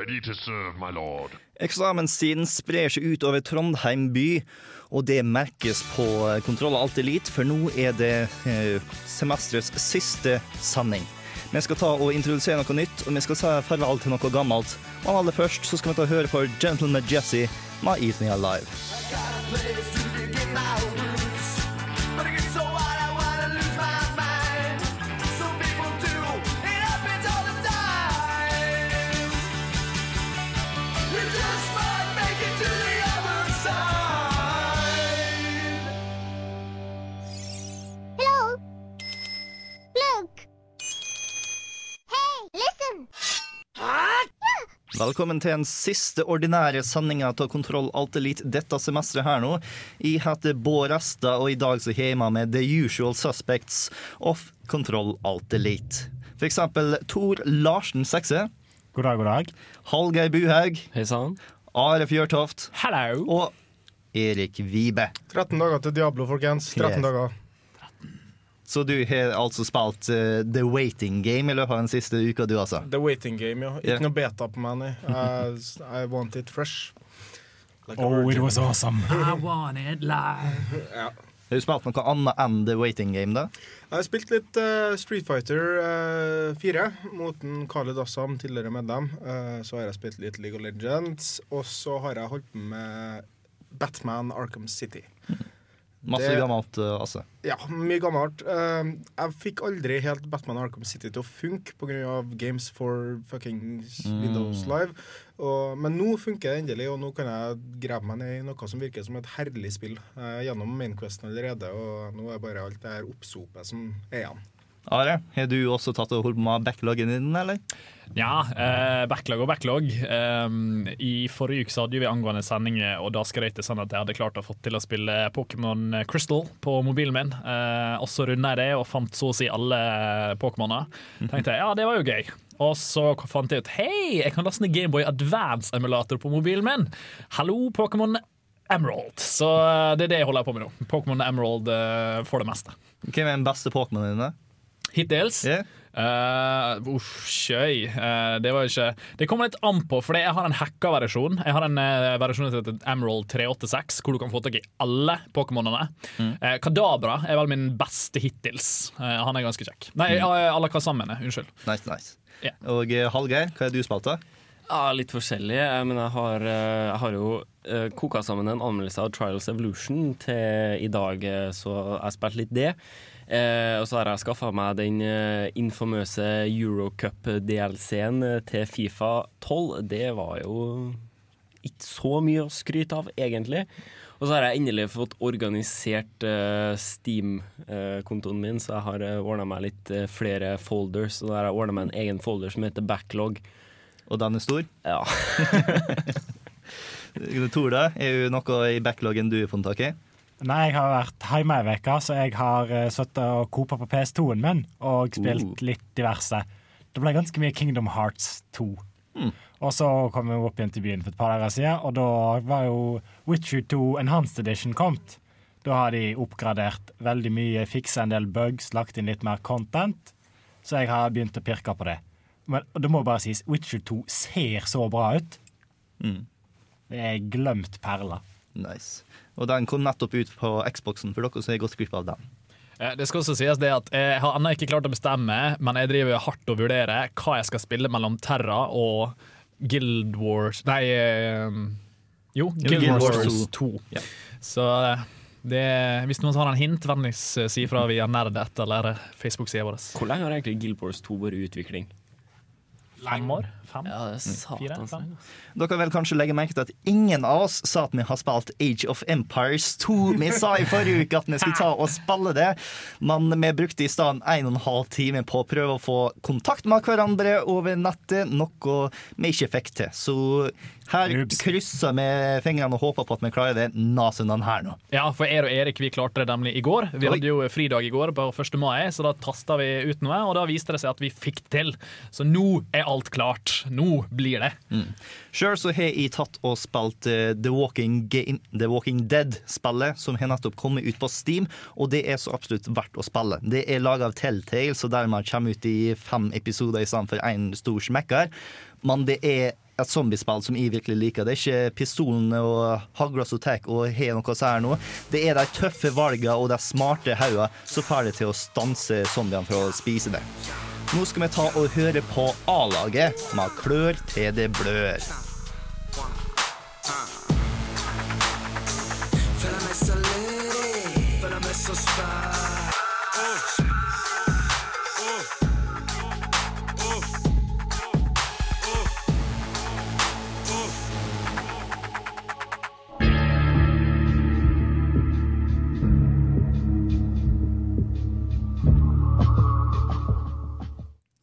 Ready to serve, my lord. Eksamenstiden sprer seg ut over Trondheim by, og det merkes på Kontroll Alt Elite, for nå er det eh, semesterets siste sending. Vi skal ta og introdusere noe nytt, og vi skal si farvel til noe gammelt. Men aller først så skal vi ta og høre på Gentleman Jesse med Eat Me Alive. Hello? Velkommen til den siste ordinære sendinga av Kontroll Alt Elite dette semesteret her nå. Jeg heter Bård Esta, og i dag så har jeg med meg The Usual Suspects of Kontroll Alt Elite. For eksempel Tor Larsen Sekse, God dag, god dag. Hallgeir Buhaug, Hei sann. Are Fjørtoft Hello! og Erik Vibe. 13 dager til Diablo, folkens. 13 Yes. dager. Så du har altså spilt uh, The Waiting Game i løpet av den siste uka, du altså? The waiting game, ja. Ikke yeah. noe beta på meg, nei. I, I want it fresh. Like Oh, it was awesome. I want it live. Ja. Har du spilt noe annet enn The Waiting Game, da? Jeg har spilt litt uh, Street Fighter uh, 4 mot en Khaled Assam, tidligere medlem. Uh, så har jeg spilt litt League of Legends, og så har jeg holdt på med Batman Arkham City. Masse Det- gammelt, uh, Asse. Ja, mye gammelt. Uh, jeg fikk aldri helt Batman Arkham City til å funke pga. Games for fucking Windows Live. Og, men nå funker det endelig, og nå kan jeg grave meg ned i noe som virker som et herlig spill. Er gjennom Mainquesten allerede, og nå er bare alt det her oppsopet som er igjen. Are, har du også tatt og holdt på med backloggen din, eller? Ja, eh, backlog og backlog. Um, I forrige uke så hadde vi angående sendinger, og da skrøt jeg sånn at jeg hadde klart å få til å spille Pokémon Crystal på mobilen min. Eh, og så runda jeg det og fant så å si alle Pokémoner. Tenkte jeg ja, det var jo gøy. Og så fant jeg ut hei, jeg kan laste ned Gameboy Advance-emulator på mobilen min. Hallo, Pokémon Emerald. Så eh, det er det jeg holder på med nå. Pokémon Emerald eh, for det meste. Hvem er den beste Pokémonen din? da? Hitils. Yeah. Uh, uff, skjøy. Uh, det var ikke Det kommer litt an på, for jeg har en hacka versjon. Jeg har en uh, versjon som heter Emerald 386, hvor du kan få tak i alle Pokémonene. Eh, Kadabra er vel min beste hittils. Eh, han er ganske kjekk. Nei, alle kassene mener, unnskyld. Nice, nice. Yeah. Og eh, Hallgeir, hva er du spalt av? Ja, litt forskjellig, eh, men jeg har, eh, jeg har jo uh, koka sammen en anmeldelse av Trials Evolution til i dag, eh, så jeg spilte litt det. Eh, og så har jeg skaffa meg den eh, infamøse Eurocup-DLC-en til Fifa 12. Det var jo ikke så mye å skryte av, egentlig. Og så har jeg endelig fått organisert eh, Steam-kontoen min, så jeg har uh, ordna meg litt eh, flere folders. Og da har jeg ordna meg en egen folder som heter Backlog. Og den er stor? Ja. Tore? Er jo noe i backloggen du har funnet tak i? Nei, jeg har vært hjemme ei uke, så jeg har uh, sittet og kopa på PS2-en min og spilt Uh. litt diverse. Det ble ganske mye Kingdom Hearts 2. Og så kom jeg opp igjen til byen for et par dager siden, og da var jo Witcher 2 Enhanced Edition kommet. Da har de oppgradert veldig mye, fiksa en del bugs, lagt inn litt mer content. Så jeg har begynt å pirke på det. Men det må bare sies, Witcher 2 ser så bra ut. Mm. Det er glemt perler. Nice. Og den kom nettopp ut på Xboxen, for dere som har gått glipp av den. Eh, Det skal også sies det at Jeg har ennå ikke klart å bestemme, men jeg driver hardt og vurderer hva jeg skal spille mellom Terra og Guild Wars Nei, eh, jo, Guild, Guild Wars Wars 2. Ja. Så eh, det, hvis noen har en hint, vennligst si ifra via Nerdet eller Facebook-sida vår. Hvor lenge har egentlig Guild Wars 2 vært i utvikling? Fem år? Fem? Ja, det er Fire? satans Fem? lenge. Dere vil kanskje legge merke til at ingen av oss sa at vi har spilt Age of Empires 2. Vi sa i forrige uke at vi skulle ta og spille det, men vi brukte i stedet en og en halv time på å prøve å få kontakt med hverandre over nettet, noe vi ikke fikk til. Så Her Oops. krysser vi fingrene og håper på at vi klarer det nasundan her nå. Ja, for jeg og Erik vi klarte det nemlig i går. Vi Oi. hadde jo fridag i går på 1. mai, så da tasta vi ut noe, og da viste det seg at vi fikk det til. Så nå er alt klart. Nå blir det. Sjøl så har jeg tatt og spilt eh, The Walking, Game, The Walking Dead-spillet, som har nettopp kommet ut på Steam, og det er så absolutt verdt å spille. Det er laga av Telltale, så dermed kommer ut i fem episoder i stedet for én stor smekker. Men det er et zombiespill som jeg virkelig liker. Det er ikke pistolene og hagla som tar og har noe her nå. Det er de tøffe valgene og de smarte hodene som får det til å stanse zombiene fra å spise det. Nå skal vi ta og høre på A-laget med klør til det blør.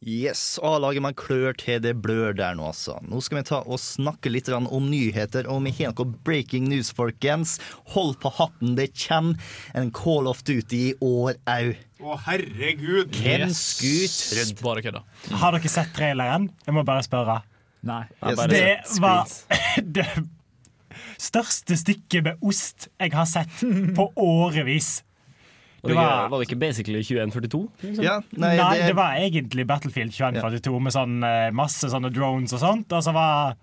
Yes, A-laget man klør til det blør der nå, altså. Nå skal vi ta og snakke litt om nyheter, og vi har noe breaking news, folkens. Hold på hatten, det kommer en Call of Duty i år au. Å, herregud! Hvem Yes. skulle trodd? Bare kødda. Har dere sett traileren? Jeg må bare spørre. Nei. Jeg Yes, bare Det sett var det største stykket med ost jeg har sett på årevis. Det, var- var det ikke basically 2142? liksom? Ja, nei, Nei, det, det var egentlig Battlefield 2142 med sånn eh, masse sånne drones og sånt. Og så var,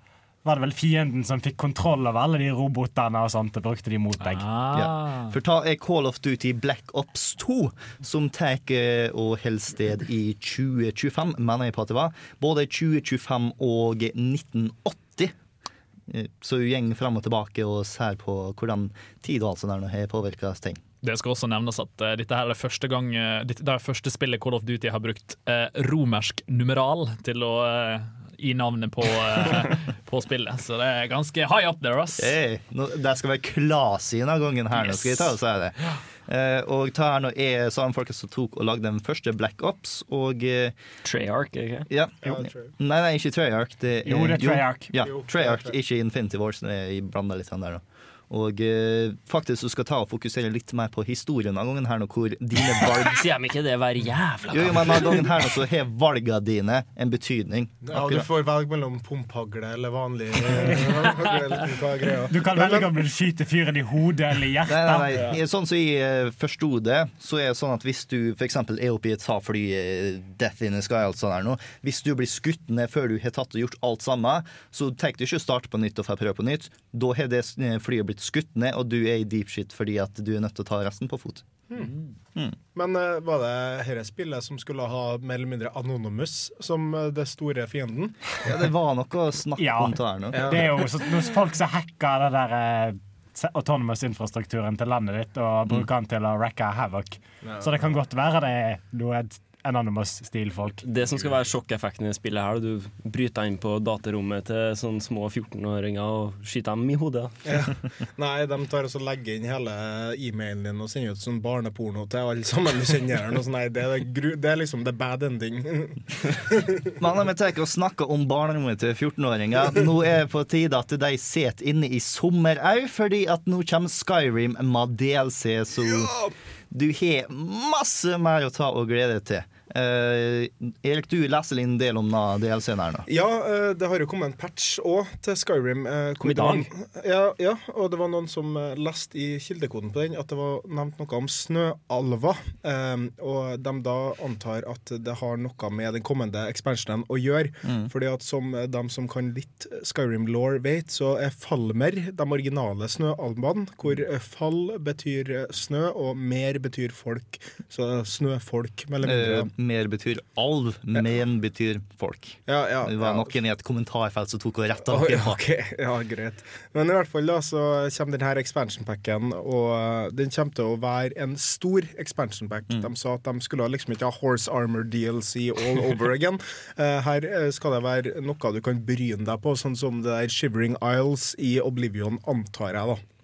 var det vel fienden som fikk kontroll over alle de robotene og sånt, og brukte de mot deg. Ah. Ja. For ta er Call of Duty Black Ops 2, som tar eh, og holder sted i 2025, mener jeg på at det var. Både 2025 og 1980. Eh, Så hun går fram og tilbake og ser på hvordan tid og alt sånt har påvirka ting. Det skal også nevnes at uh, dette her er det første gang uh, dette, Det er første spillet Call of Duty har brukt uh, romersk numeral til å i navnet på, på spillet. Så det er ganske high up there, ass. Hey, det skal være classy denne gangen her, nå skal jeg ta og si det. Eh, og ta her nå er samme folket som tok og lagde den første Black Ops, og Treyarch, ikke? ja. Ja, Nei, nei, ikke Treyarch. Det er, Jo, det er Treyarch. Ja, Jo, Treyarch, Treyarch. ikke Infinity Wars. Jeg blanda litt den der nå. Og eh, faktisk du skal ta og fokusere litt mer på historien av gangen her nå, hvor dine valg Sier de ikke det hver jævla Jo, jo, men av gangen her nå så har valgene dine en betydning. Ja, du får velge mellom pumphagle eller vanlig eh. Du kan velge om du skyter fyren i hodet eller i Nei, nei, hjertet. nei. Sånn som jeg eh, forsto det, så er det sånn at hvis du f.eks. er oppe i et fly, eh, Death in the Sky, alt sånt her nå, hvis du blir skutt ned før du har tatt og gjort alt sammen, så tenker du ikke å starte på nytt og få prøve på nytt. Da har det flyet blitt skutt ned, og du er i deep shit fordi at du er nødt til å ta resten på fot. Men uh, var det dette spillet som skulle ha mer eller mindre Anonymous som uh, det store fienden? Ja, det var noe snakk Ja. om det her nå. Ja. Det er jo så, noen folk som hacker det der uh, autonomous-infrastrukturen til landet ditt og bruker den til å racke havoc. Så det kan godt være det er noe anonymous-stilfolk. Det som skal være sjokkeffekten i spillet her, du bryter deg inn på datarommet til sånne små 14-åringer og skyter dem i hodet. Nei, de tar også legger inn hele e-mailen din og sender ut sånn barneporno til alle sammen du kjenner. Nei, det, er gru, det er liksom the bad ending. Men vi tar ikke og snakker om barnerommet til 14-åringer. Nå er det på tide at de sitter inne i sommer òg, fordi at nå kommer Skyrim med DLC, så du har masse mer å ta og glede deg til. Eh, Erik, du leser en del om DLC-en her nå. Ja, eh, det har jo kommet en patch òg til Skyrim. eh, Kom i dag? Ja, ja, og det var noen som leste i kildekoden på den at det var nevnt noe om snøalver. og de da antar at det har noe med den kommende expansionen å gjøre. Fordi at som de som kan litt Skyrim-law vet, så er Falmer de originale snøalvene, hvor fall betyr snø, og mer betyr folk. Så snøfolk, mellom eller mindre. Eh, mer betyr alv, men betyr folk. ja, ja, Det var noen i et kommentarfelt som tok og retta Å, noe ja, på. ja, greit. Men i hvert fall da så kommer denne expansion packen, og uh, den kommer til å være en stor expansion pack. Mm. De sa at de skulle liksom ikke ha horse armor DLC all over again. Uh, her uh, skal det være noe du kan bryne deg på, sånn som det der Shivering Isles i Oblivion, antar jeg, da.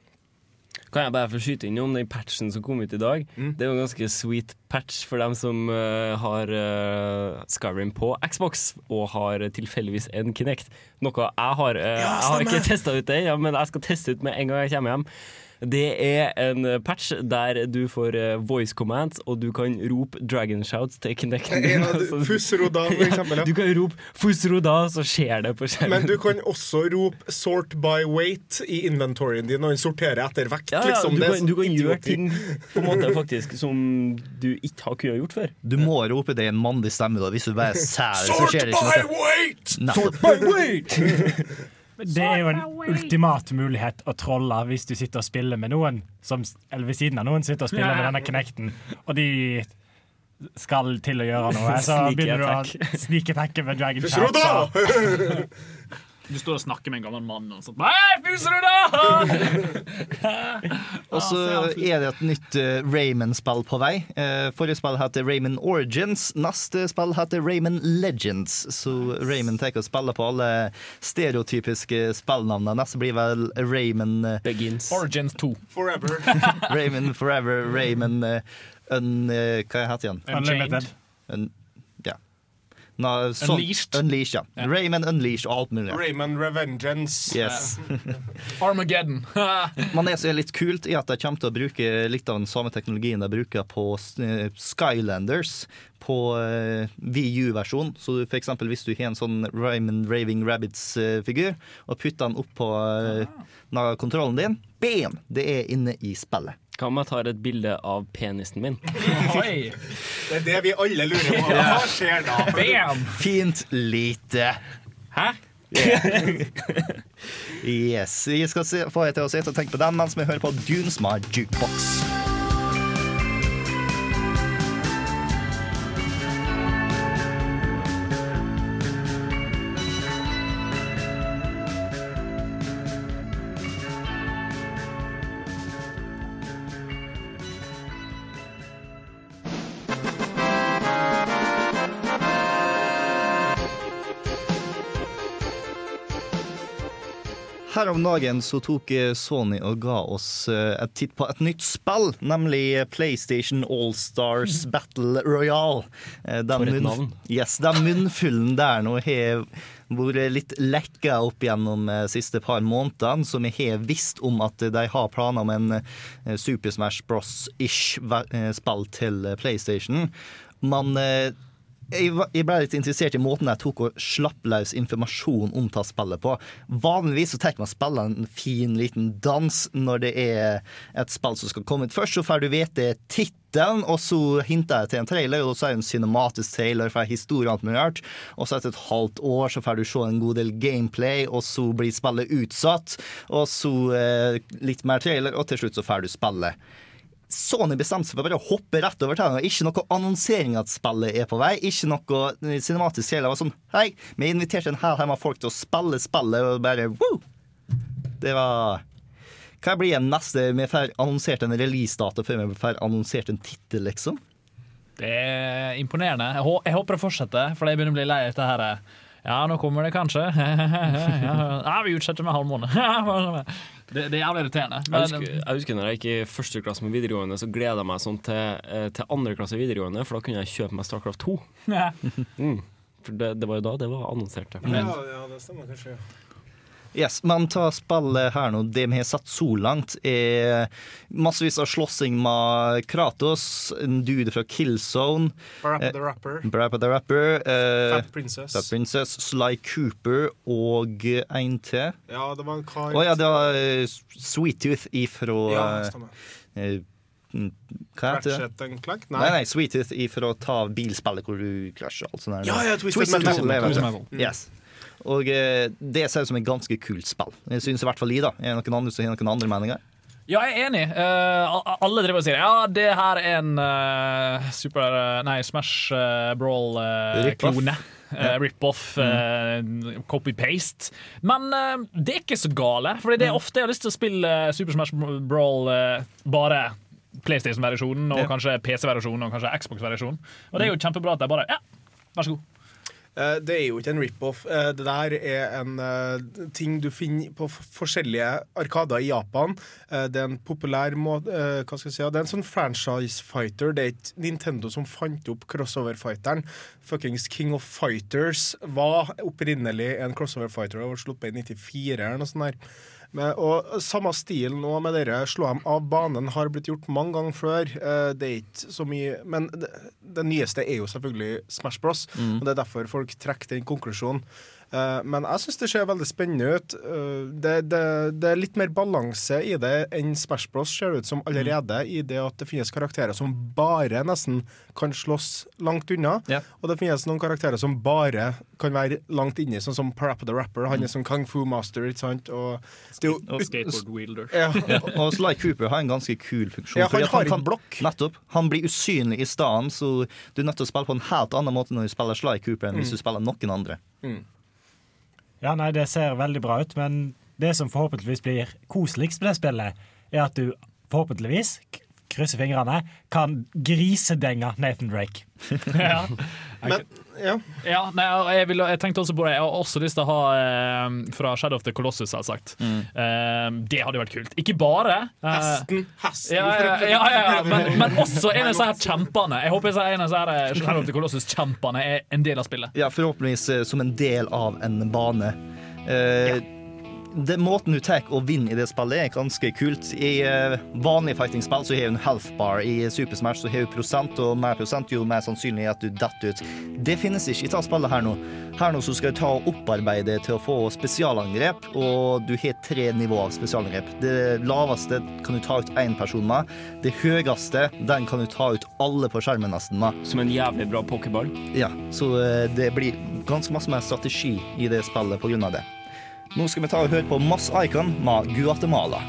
Kan jeg bare få skyte inn om den patchen som kom ut i dag? Mm. Det er jo en ganske sweet patch for dem som uh, har uh, Skyrim på Xbox og har tilfeldigvis en Kinect. Noe jeg har. uh, Ja, jeg har ikke testa ut det, ja, men jeg skal teste ut med en gang jeg kommer hjem. Det er en patch der du får eh, voice commands, og du kan rope dragon shouts til Kinecten. Ja, av Så- Fussroda, for eksempel. Du kan rope 'Fusroda', så skjer det på skjermen. Men du kan også rope 'sort by weight' i inventoryen din, og den sorterer etter vekt. ja, ja, liksom. du, kan, du kan gjøre ting på en måte faktisk som du ikke har kunnet gjort før. Du må rope det i en mannlig stemme, da. Hvis du bare er sær, så skjer det ikke noe. weight! Nettopp. Det er jo en ultimat mulighet å trolle hvis du sitter og spiller med noen som, eller ved siden av noen sitter og spiller med denne knekten, og de skal til å gjøre noe. Så begynner du å snike sneakettacke med Dragon Fussroda! Du står og snakker med en gammel mann og sånn Hei, da? Og så er det et nytt eh, Rayman-spill på vei. Eh, forrige spill heter Raymond Origins. Neste spill heter Raymond Legends. Så Raymond tar og spiller på alle stereotypiske spillnavnene. Neste blir vel Rayman eh, Begins. Origins 2. Forever. Raymond Forever, Rayman uh, un, eh, Hva heter han? Unchained. Un. Nå, sånn- Unleashed. Unleashed, ja. Rayman Unleashed og alt mulig. Raymond Revengeance. Yes. Armageddon. Men det som er litt kult, er at de kommer til å bruke litt av den samme teknologien de bruker på eh, Skylanders på uh, VU-versjon. Så du, for eksempel hvis du har en sånn Raymond Raving Rabbits-figur, og putter den opp på uh, kontrollen din, bam! Det er inne i spillet. Hva om jeg tar et bilde av penisen min? Oi. Det er det vi alle lurer på. Hva skjer da? Bam! Fint lite. Hæ? Yes. Vi skal se, få deg til å sitte og tenke på den mens vi hører på Dunesmar Jukebox. Her om dagen så tok eh, Sony og ga oss eh, et titt på et nytt spill, nemlig PlayStation All-Stars Battle Royale. Eh, den For et navn. Yes, den munnfullen der nå har vært litt lekka opp gjennom de siste par månedene, så vi har visst om at de har planer om en eh, Super Smash Bros-ish eh, spill til eh, PlayStation. Men eh, jeg ble litt interessert i måten jeg tok og slapp løs informasjon om ta spillet på. Vanligvis så tar man spille en fin liten dans når det er et spill som skal komme ut først. Så får du vite tittelen, og så hinter jeg til en trailer, og så er det en cinematisk trailer fra historien alt mulig. Og så etter et halvt år så får du se en god del gameplay, og så blir spillet utsatt. Og så eh, litt mer trailer, og til slutt så får du spillet. Sony bestemte seg for bare å hoppe rett over det. Ikke noe annonsering at spillet er på vei. Ikke noe cinematisk trailer. Det var sånn Hei, vi inviterte en hel haug med folk til å spille spillet, og bare woo! Det var Hva blir det neste? Vi får annonsert en releasedato før vi får annonsert en tittel, liksom. Det er imponerende. Jeg, jeg håper det fortsetter, for jeg begynner å bli lei av dette her. Ja, nå kommer det kanskje. ja, vi utsetter med halv måned. det, det er jævlig irriterende. Jeg husker, jeg husker når jeg gikk i første klasse med videregående, så gleda jeg meg sånn til, eh, til andre klasse videregående, for da kunne jeg kjøpe meg Starcraft 2. Mm. For det, det var jo da det var annonsert. ja. Ja, ja, det stemmer kanskje. Ja. Yes, Men ta spillet her nå. Det vi har sett så langt, er massevis av slåssing med Kratos, en dude fra Killzone, Barappa Eh, the Rapper. Brappa the Rapper, eh, Fat Princess. Fat Princess, Sly Cooper og en til. Ja, det var en kar Å ja, det var eh, Sweet Tooth ifra Ja, eh, mm, Hva heter det? Clank? Nei, nei, Sweet Tooth ifra ta bilspillet hvor du krasjer og alt sånt. Ja, ja, Twisted Twisted Metal. Metal, Twisted Metal. Mm. Metal. Yes. Og eh, det ser ut som et ganske kult spill. Jeg synes i hvert fall jeg, da. Er det noen andre som har noen andre meninger? Ja, jeg er enig. Uh, alle driver og sier ja, det her er en uh, super uh, Nei, Smash uh, Brawl-klone. Rip-off. Rip-off, eh, copy-paste. Men uh, det er ikke så gale. For det er ofte jeg har lyst til å spille Super Smash Brawl bare PlayStation-versjonen, og Ja. kanskje PC-versjonen og kanskje Xbox-versjonen. Og det er jo kjempebra at de bare Ja, vær så god. Eh, Det er jo ikke en rip-off. Eh, Det der er en eh, ting du finner på forskjellige arkader i Japan. Det er en populær måte Hva skal jeg si? Det er en sånn franchise fighter. Det er ikke Nintendo som fant opp crossover-fighteren. Fuckings King of Fighters var opprinnelig en crossover-fighter og var sluppet i 94 eller noe sånt. der. Men, og Samme stil nå med dere slå dem av banen har blitt gjort mange ganger før. Eh, Det er ikke så mye Men det, det nyeste er jo selvfølgelig Smash Bros. Mm. Og det er derfor folk trekker den konklusjonen. Eh, Men jeg syns det ser veldig spennende ut. Eh, Det, det, det er litt mer balanse i det enn Smash Bros ser ut som allerede, i det at det finnes karakterer som bare nesten kan slåss langt unna. Ja. Og det finnes noen karakterer som bare kan være langt inni, sånn som Parappa the Rapper. Han er sånn kung fu master, ikke sant. Og det er jo Og Skateboard wielder. Ja. Og Sly Cooper har en ganske kul funksjon. Ja, fordi han har kan- ikke blokk. Nettopp. Han blir usynlig i stedet, så du er nødt til å spille på en helt annen måte når du spiller Sly Cooper enn Mm. hvis du spiller noen andre. Ja, nei, det ser veldig bra ut, men det som forhåpentligvis blir koseligst med det spillet, er at du forhåpentligvis, k- krysser fingrene, kan grisedenge Nathan Drake. ja. Men, ja. Ja, nei, jeg, vil, jeg tenkte også på det. Jeg har også lyst til å ha eh, fra Shadow of the Colossus, selvsagt. Eh, det hadde vært kult. Ikke bare eh, Hesten, hesten. Ja, ja, ja, ja, ja. Men, men også en av disse her kjempene. Jeg håper en av disse her eh, Shadow of the Colossus-kjempene er en del av spillet. Ja, forhåpentligvis eh, som en del av en bane. Eh, det, måten du tar og vinner i det spillet, er ganske kult. I uh, vanlige fighting-spill så har du en health bar. I Super Smash så har du prosent, og mer prosent jo mer sannsynlig at du detter ut. Det finnes ikke i dette spillet her nå. Her nå så skal du ta og opparbeide til å få spesialangrep, og du har tre nivåer av spesialangrep. Det laveste kan du ta ut én person med. Det høyeste den kan du ta ut alle på skjermen nesten med. Som en jævlig bra pokerball? Ja, så uh, det blir ganske masse mer strategi i det spillet på grunn av det. Nå skal vi ta og høre på Mass Icon med Guatemala.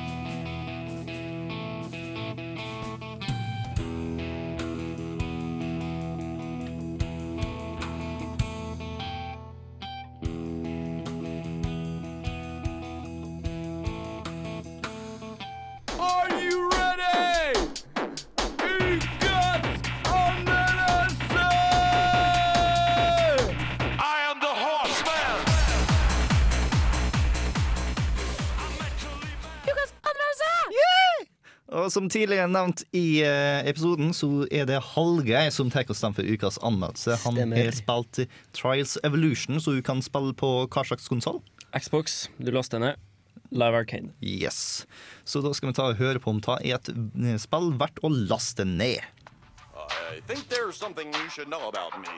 Som tidligere nevnt i eh, episoden, så er det Hallgeir som tar oss den for ukas anmeldelse. Han Stemmer. har spilt Trials Evolution, så du kan spille på hva slags konsoll? Xbox, du laster ned. Live Arcade. Yes. Så da skal vi ta og høre på om det er et eh, spill verdt å laste ned. I think there's something you should know about me.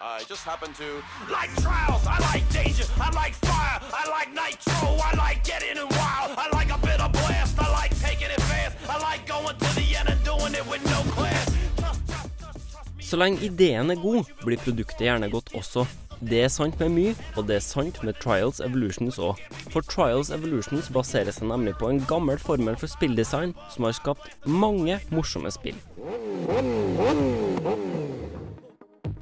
I just happen to like trials. I like danger. I like fire. I like nitro. I like getting wild. I like a bit of blast. I like taking it fast. I like going to the end and doing it with no class. Så lenge ideen er god, blir produktet gjerne godt også. Det er sant med mye, og det er sant med Trials Evolutions òg. For Trials Evolutions baserer seg nemlig på en gammel formel for spilldesign som har skapt mange morsomme spill.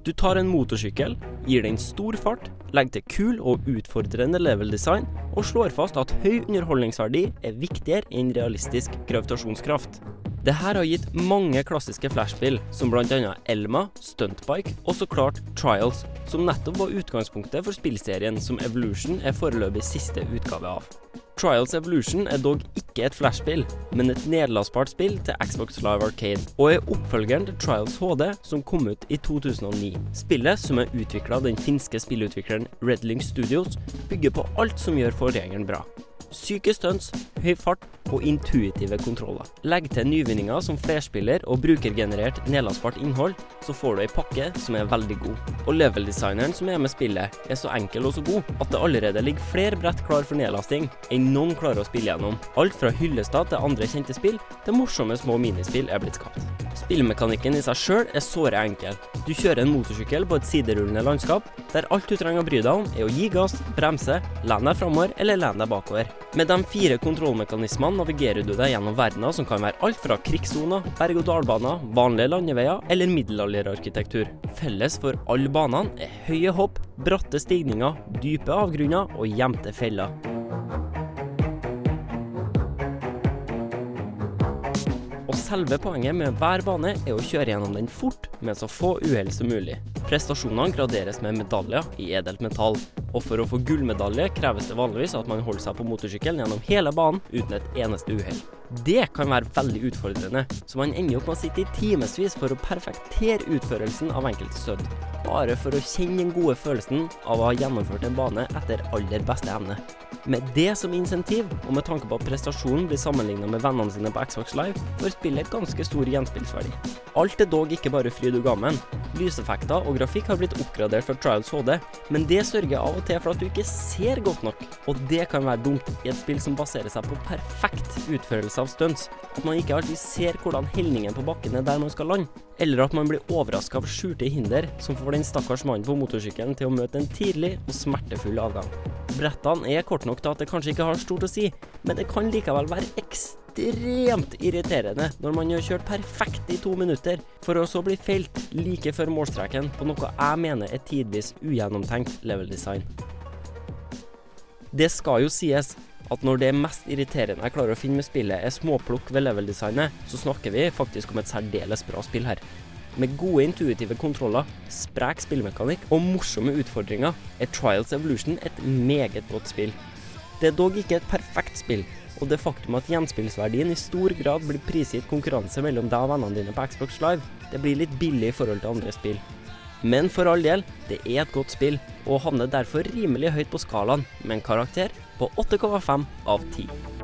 Du tar en motorsykkel, gir den stor fart, legger til kul og utfordrende level-design, og slår fast at høy underholdningsverdi er viktigere enn realistisk gravitasjonskraft. Det her har gitt mange klassiske flashspill, som bl.a. Elma, Stuntbike og så klart Trials, som nettopp var utgangspunktet for spillserien som Evolution er foreløpig siste utgave av. Trials Evolution er dog ikke et Flash-spill, men et nedlastbart spill til Xbox Live Arcade, og er oppfølgeren til Trials HD, som kom ut i 2009. Spillet, som er utvikla den finske spillutvikleren Redling Studios, bygger på alt som gjør forgjengeren bra. Syke stunts, høy fart og intuitive kontroller. Legg til nyvinninger som flerspiller og brukergenerert nedlastbart innhold, så får du ei pakke som er veldig god. Og level-designeren som er med spillet, er så enkel og så god at det allerede ligger flere brett klar for nedlasting enn noen klarer å spille gjennom. Alt fra hyllestad til andre kjente spill, til morsomme små minispill er blitt skapt. Spillmekanikken i seg sjøl er såre enkel. Du kjører en motorsykkel på et siderullende landskap, der alt du trenger å bry deg om, er å gi gass, bremse, lene deg framover eller lene deg bakover. Med de fire kontrollmekanismene navigerer du deg gjennom verdener som kan være alt fra krigssoner, berg-og-dal-baner, vanlige landeveier eller middelalderarkitektur. Felles for alle banene er høye hopp, bratte stigninger, dype avgrunner og gjemte feller. Selve poenget med hver bane er å kjøre gjennom den fort med så få uhell som mulig. Prestasjonene graderes med medaljer i edelt metall, og for å få gullmedalje kreves det vanligvis at man holder seg på motorsykkelen gjennom hele banen uten et eneste uhell. Det kan være veldig utfordrende, så man ender opp med å sitte i timevis for å perfektere utførelsen av enkelte stødd, bare for å kjenne den gode følelsen av å ha gjennomført en bane etter aller beste evne. Med det som insentiv, og med tanke på at prestasjonen blir sammenlignet med vennene sine på Xbox Live, får spillet ganske stor gjenspillsverdi. Alt er dog ikke bare fryd og gammen. Lyseffekter og grafikk har blitt oppgradert fra Trials HD, men det sørger av og til for at du ikke ser godt nok, og det kan være dumt i et spill som baserer seg på perfekt utførelse av stunts. At man ikke alltid ser hvordan helningen på bakken er der man skal lande, eller at man blir overraska av skjulte hinder som får den stakkars mannen på motorsykkelen til å møte en tidlig og smertefull avgang. Brettene er kort nok til at det kanskje ikke har stort å si, men det kan likevel være ekstremt irriterende når man har kjørt perfekt i to minutter, for å så bli felt like før målstreken på noe jeg mener er tidvis ugjennomtenkt level design. Det skal jo sies at når det mest irriterende jeg klarer å finne med spillet er småplukk ved level-designet, så snakker vi faktisk om et særdeles bra spill her. Med gode intuitive kontroller, sprek spillmekanikk og morsomme utfordringer er Trials Evolution et meget godt spill. Det er dog ikke et perfekt spill, og det faktum at gjenspillsverdien i stor grad blir prisgitt konkurranse mellom deg og vennene dine på Xbox Live, det blir litt billig i forhold til andre spill. Men for all del, det er et godt spill, og havner derfor rimelig høyt på skalaen, med en karakter på 8,5 av 10.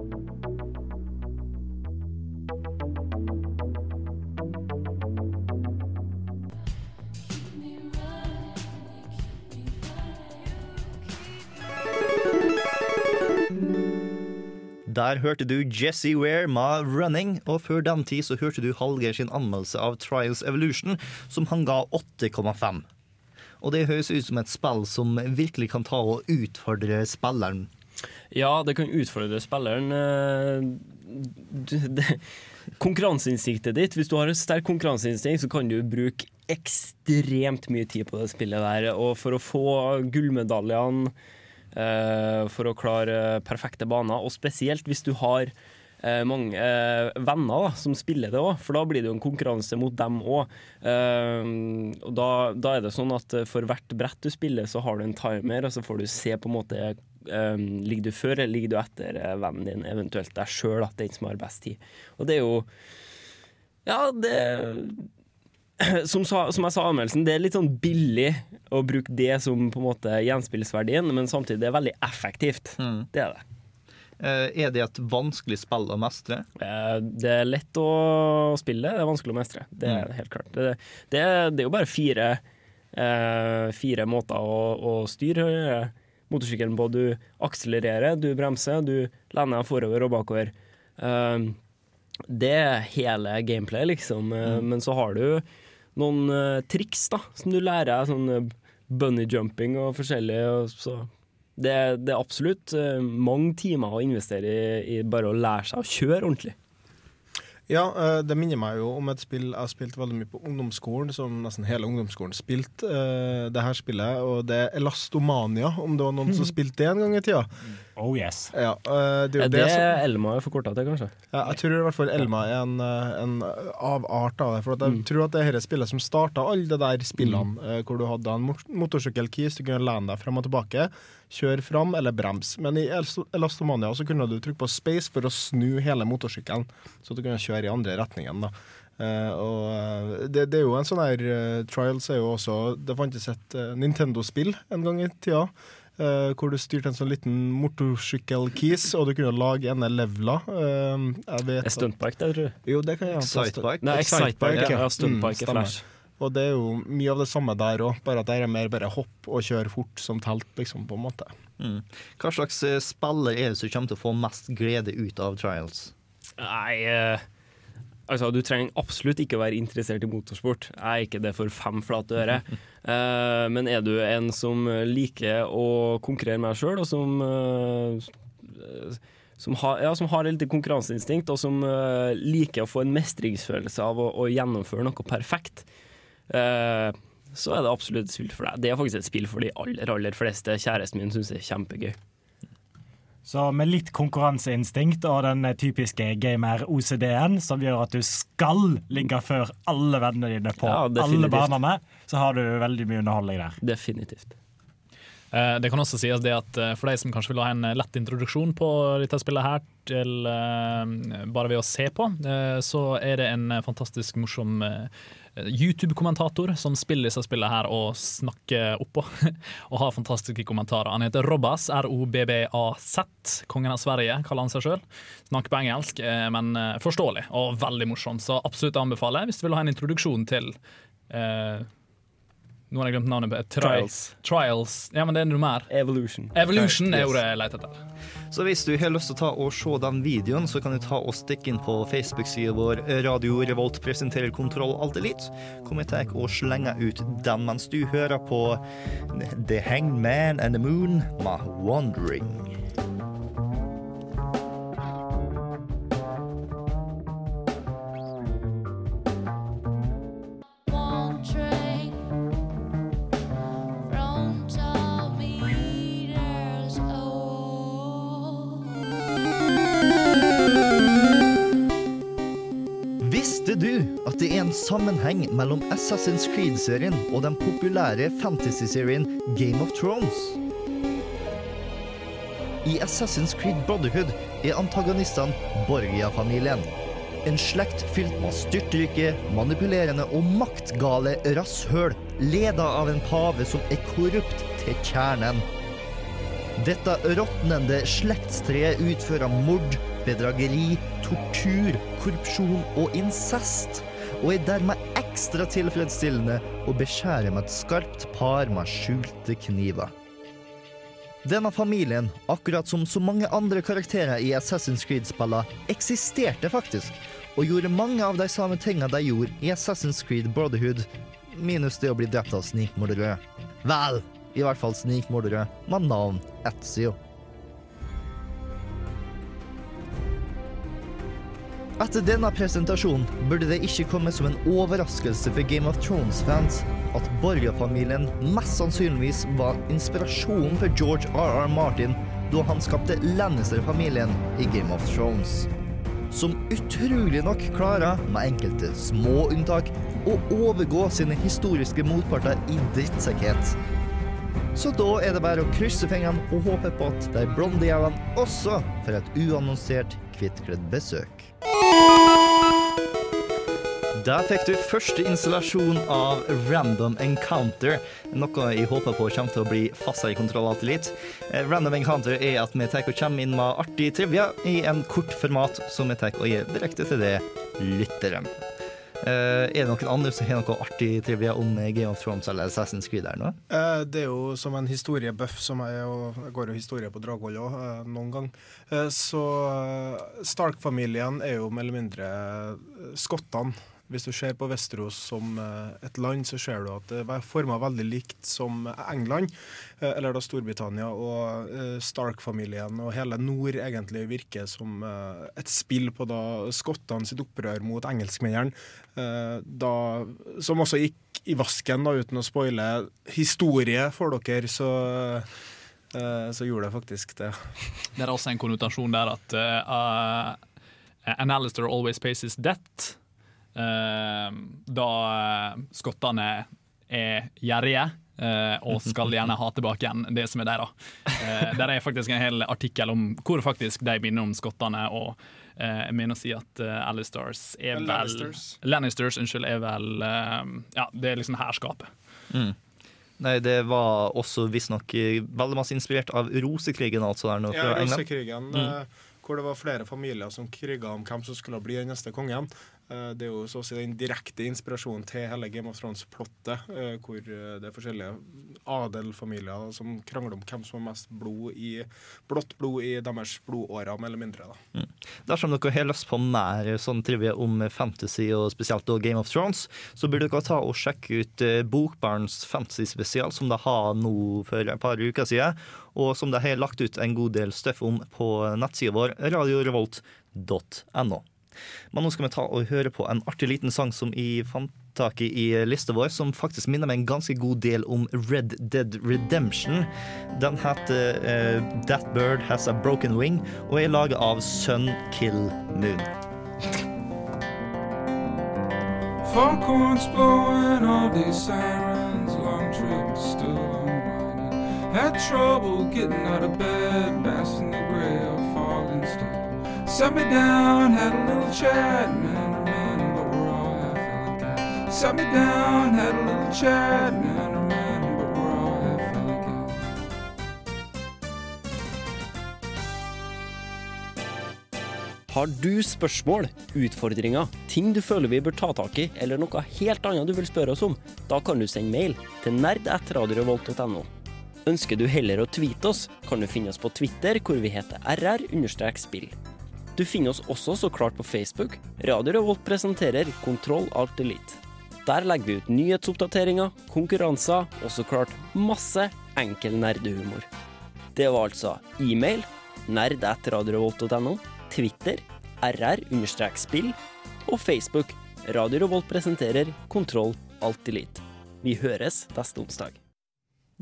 Der hørte du Jesse Ware med 'Running', og før den tid så hørte du Hallgeir sin anmeldelse av Trials Evolution, som han ga 8,5. Og det høres ut som et spill som virkelig kan ta og utfordre spilleren. Ja, det kan utfordre spilleren. eh, Konkurranseinstinktet ditt, hvis du har et sterkt konkurranseinstinkt, så kan du bruke ekstremt mye tid på det spillet der. Og for å få gullmedaljene, for å klare perfekte baner, og spesielt hvis du har eh, mange eh, venner da, som spiller det òg, for da blir det jo en konkurranse mot dem òg. og da, da er det sånn at eh, for hvert brett du spiller, så har du en timer, og så får du se på en måte eh, Ligger du før eller ligger du etter eh, vennen din, eventuelt deg sjøl, den som har best tid. Og det er jo Ja, det som, sa, som jeg sa i anmeldelsen, det er litt sånn billig å bruke det som på en måte gjenspillsverdien, men samtidig det er veldig effektivt. Det er det. Eh, Er det et vanskelig spill å mestre? Eh, Det er lett å spille, det er vanskelig å mestre. Det er Mm. helt klart. Det, det, det er jo bare fire, eh, fire måter å, å styre motorsykkelen på. Du akselererer, du bremser, du deg forover og bakover. Det er hele gameplayet, liksom. Eh, Men så har du noen uh, triks da, som du lærer deg, sånn eh, bunny jumping og forskjellig. Og så det, det er absolutt uh, mange timer å investere i, i bare å lære seg å kjøre ordentlig. Ja, uh, det minner meg jo om et spill jeg har spilt veldig mye på ungdomsskolen, som nesten hele ungdomsskolen spilte uh, det her spillet, og det er Elastomania, om det var noen som spilte det en gang i tida. Oh yes. Ja, eh, det er Er det, det som Elma er forkorta til, kanskje? ja, Jeg tror i hvert fall Elma er en, eh, en avart av det. For at jeg Mm. tror at det er dette spillet som starta alle de der spillene, mm. hvor du hadde en mot- motorsykkelkeys, du kunne lene deg frem og tilbake, kjøre fram eller brems. Men i Elastomania så kunne du trykke på space for å snu hele motorsykkelen, så du kunne kjøre i andre retningen. da. Uh, og eh, det, det er jo en sånn her uh, Trials er jo også Det fantes et uh, Nintendo-spill en gang i tida. Eh, hvor du styrte en sånn liten motorsykkelkis, og du kunne lage ene levela. Uh, jeg vet Er Stuntbike det, tror du? Jo, det kan jeg Excitebike? Nei, Excitebike, ja. ja. Stuntbike stemmer. Flash. Og det er jo mye av det samme der òg, bare at det er mer bare hopp og kjøre fort som telt, liksom, på en måte. Mm. Hva slags eh, spiller er det som kommer til å få mest glede ut av Trials? Nei, eh, altså du trenger absolutt ikke å være interessert i motorsport. Jeg er ikke det for fem flate øre. Uh, men er du en som liker å konkurrere med deg sjøl, og som uh, som har, ja, som har litt konkurranseinstinkt, og som uh, liker å få en mestringsfølelse av å, å gjennomføre noe perfekt, så er det absolutt et spill for deg. Det er faktisk et spill for de aller, aller fleste. Kjæresten min syns det er kjempegøy. Så med litt konkurranseinstinkt og den typiske gamer-OCD-en, som gjør at du skal ligge før alle vennene dine på Ja, alle banene, så har du veldig mye underholdning der. Definitivt. Eh, Det kan også sies det at eh, for de som kanskje vil ha en eh, lett introduksjon på dette spillet her, til, eh, bare ved å se på, eh, så er det en eh, fantastisk morsom eh, YouTube-kommentator som spiller disse spillene her og snakker oppå. og har fantastiske kommentarer. Han heter Robbas, R-O-B-B-A-Z. Kongen av Sverige, kaller han seg sjøl. Snakker på engelsk, eh, men eh, forståelig og veldig morsom. Så absolutt anbefaler hvis du vil ha en introduksjon til eh, nå har jeg glemt navnet. på Tri Trials. Trials. Ja, men det er noe mer. Evolution. Evolution er ordet jeg leter etter. Så hvis du har lyst til å ta og se den videoen, så kan du ta og stikke inn på Facebook-sida vår Radio Revolt presenterer Kontroll Alt Elite. Kom i til og slenge ut den mens du hører på The Hanged Man and the Moon med Wandering. Sammenheng mellom Assassin's Creed-serien og den populære fantasy-serien Game of Thrones? I Assassin's Creed Brotherhood er antagonistene Borgia-familien. En slekt fylt med styrtrike, manipulerende og maktgale rasshøl, leda av en pave som er korrupt til kjernen. Dette råtnende slektstreet utfører mord, bedrageri, tortur, korrupsjon og incest, og er dermed ekstra tilfredsstillende å beskjære med et skarpt par med skjulte kniver. Denne familien, akkurat som så mange andre karakterer i Assassin's Creed-spillene, eksisterte faktisk, og gjorde mange av de samme tingene de gjorde i Assassin's Creed Brotherhood, minus det å bli drept av snikmordere. Vel, i hvert fall snikmordere med navn Ezio. Etter denne presentasjonen burde det ikke komme som en overraskelse for Game of Thrones-fans at Borga-familien mest sannsynligvis var inspirasjonen for George R.R. Martin da han skapte Lannister-familien i Game of Thrones. Som utrolig nok klarer, med enkelte små unntak, å overgå sine historiske motparter i drittsekkhet. Så da er det bare å krysse fingrene og håpe på at de blonde jævlene også får et uannonsert hvittkledd besøk. Der fikk du første installasjon av Random Encounter, noe jeg håper på kommer til å bli fast i kontroll alltid litt. Eh, Random Encounter er at vi tar og kommer inn med artig trivia i en kort format som vi tar og gir direkte til det lytteren. Eh, er det noen andre som har noe artig trivia om Game of Thrones eller Assassin's Creed her nå? Uh, Det er jo som en historiebuff, som jeg, og går jo historie på Dragvoll òg, noen gang. Eh, Så eh, Stark-familien er jo mer eller mindre eh, skottene. Hvis du ser på Vesterås som eh, et land, så ser du at det er forma veldig likt som England, eh, eller da Storbritannia. Og eh, Stark-familien og hele nord egentlig virker som eh, et spill på da skottene sitt opprør mot engelskmennene, eh, som også gikk i vasken, da, uten å spoile historie for dere, så, eh, så gjorde det faktisk det. Det er også en konnotasjon der at uh, An Alistair always pays his debt. Eh, da uh, skottene er gjerrige Uh, og skal gjerne ha tilbake igjen det som er der. da. Uh, der er faktisk en hel artikkel om hvor faktisk de minner om skottene. og uh, jeg mener å si at uh, Alistars er vel Lannisters. Lannisters, unnskyld, er vel eh, Ja, det er liksom herskapet. Mm. Nei, det var også visstnok eh, veldig masse inspirert av rosekrigen, altså der nå Ja, England. Rosekrigen, Mm. eh, hvor det var flere familier som kriga om hvem som skulle bli den neste kongen. Eh, Det er jo så å si den direkte inspirasjonen til hele Game of Thrones-plottet, eh, hvor eh, det er forskjellige adelfamilier som krangler om hvem som har mest blod i, blått blod i deres blodårer, mer eller mindre. da. Dersom dere har lyst på mer sånn trivia om fantasy, og spesielt da Game of Thrones, så burde dere ta og sjekke ut Bokbarns fantasy-spesial, som de har nå for et par uker siden, og som de har lagt ut en god del støff om på nettsida vår, radiorevolt.no. Men nå skal vi ta og høre på en artig liten sang som jeg fant tak i i lista vår, som faktisk minner meg en ganske god del om Red Dead Redemption. Den heter uh, That Bird Has A Broken Wing og er laget av Sun Kill Moon. Foghorns blowing all these sirens, long trip still unwinding. Had trouble getting out of bed, passing the Set me down, had a little chat, man man, but we're all half feeling cat. Sat me down, had a little chat, man man, but we're all half feeling cat. Har du spørsmål, utfordringer, ting du føler vi bør ta tak i, eller noe helt annet du vil spørre oss om, da kan du sende mail til nerd.radiorevolt.no. Ønsker du heller å tweete oss, kan du finne oss på Twitter, hvor vi heter rr-spill. Du finner oss også så klart på Facebook. Radio Revolt presenterer Kontroll Alt Elite. Der legger vi ut nyhetsoppdateringer, konkurranser og så klart masse enkel nerdehumor. Det var altså e-mail nerd.radiorevolt.no, Twitter rr-spill og Facebook Radio Revolt presenterer Kontroll Alt Elite. Vi høres neste onsdag.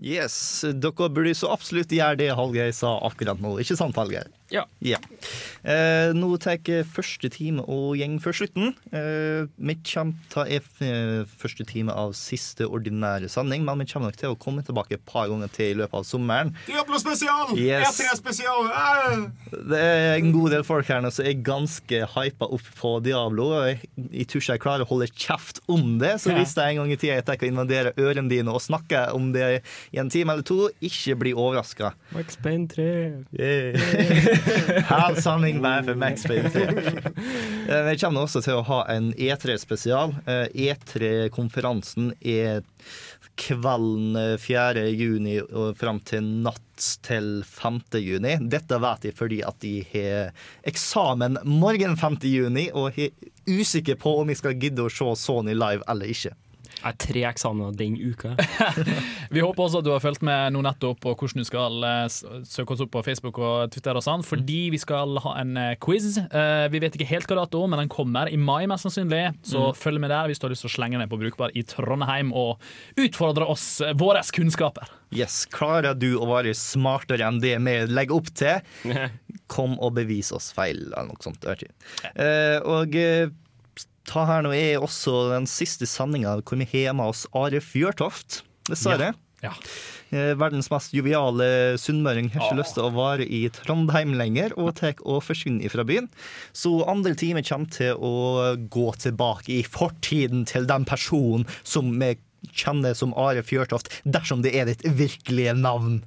Yes, dere burde så absolutt gjøre det Hallgeir sa akkurat nå. Ikke sant, Hallgeir? Ja. Eh, nå tar første time og gjeng før slutten. Eh, vi kommer til første time av siste ordinære sending, men vi kommer nok til å komme tilbake et par ganger til i løpet av sommeren. Diablo spesial! Yes. E3 spesial! Eh. Det er en god del folk her nå som er ganske hypa opp på Diablo. og Jeg, jeg tror ikke jeg klarer å holde kjeft om det, så hvis det en gang i tida jeg tenker å invadere ørene dine og snakke om det i en time eller to, ikke bli overraska. Max Payne 3. Halv sanning bare for Payne 3. Eh, Vi kommer også til å ha en E3-spesial. E3-konferansen er kvelden eh, 4. juni og fram til natt til 5. juni. Dette vet jeg fordi at de har eksamen morgen 5. juni, og er usikker på om jeg skal gidde å se Sony live eller ikke. Jeg har tre eksamener den uka. Vi håper også at du har fulgt med nå nettopp på hvordan du skal eh, søke oss opp på Facebook og Twitter og sånn, fordi vi skal ha en eh, quiz. Eh, Vi vet ikke helt hva dato, men den kommer i mai mest sannsynlig, så Mm. følg med der hvis du har lyst til å slenge deg på Brukbar i Trondheim og utfordre oss, våre kunnskaper. Yes, Klarer du å være smartere enn det vi legger opp til, kom og bevis oss feil, eller noe sånt. Eh, og ta her nå er også den siste sendinga hvor vi har med oss Are Fjørtoft, dessverre. Ja. ja. verdens mest joviale sunnmøring har ikke lyst til å være i Trondheim lenger, og tar og forsvinner fra byen. Så andre time kommer til å gå tilbake i fortiden til den personen som vi kjenner som Are Fjørtoft, dersom det er ditt virkelige navn.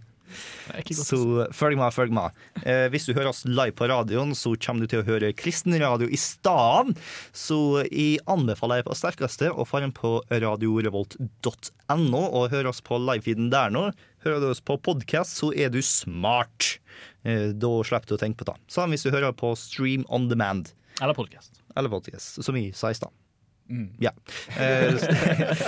Så følg meg, følg meg. Eh, hvis du hører oss live på radioen, så kommer du til å høre kristen radio i stedet. Så jeg anbefaler deg på sterkeste å dra på radiorevolt.no og høre oss på livefeeden der nå. Hører du oss på podkast, så er du smart. Eh, da slipper du å tenke på det. Samme hvis du hører på Stream on demand. Eller podkast. Eller podcast, som sa i stad. Mm. Ja. Eh,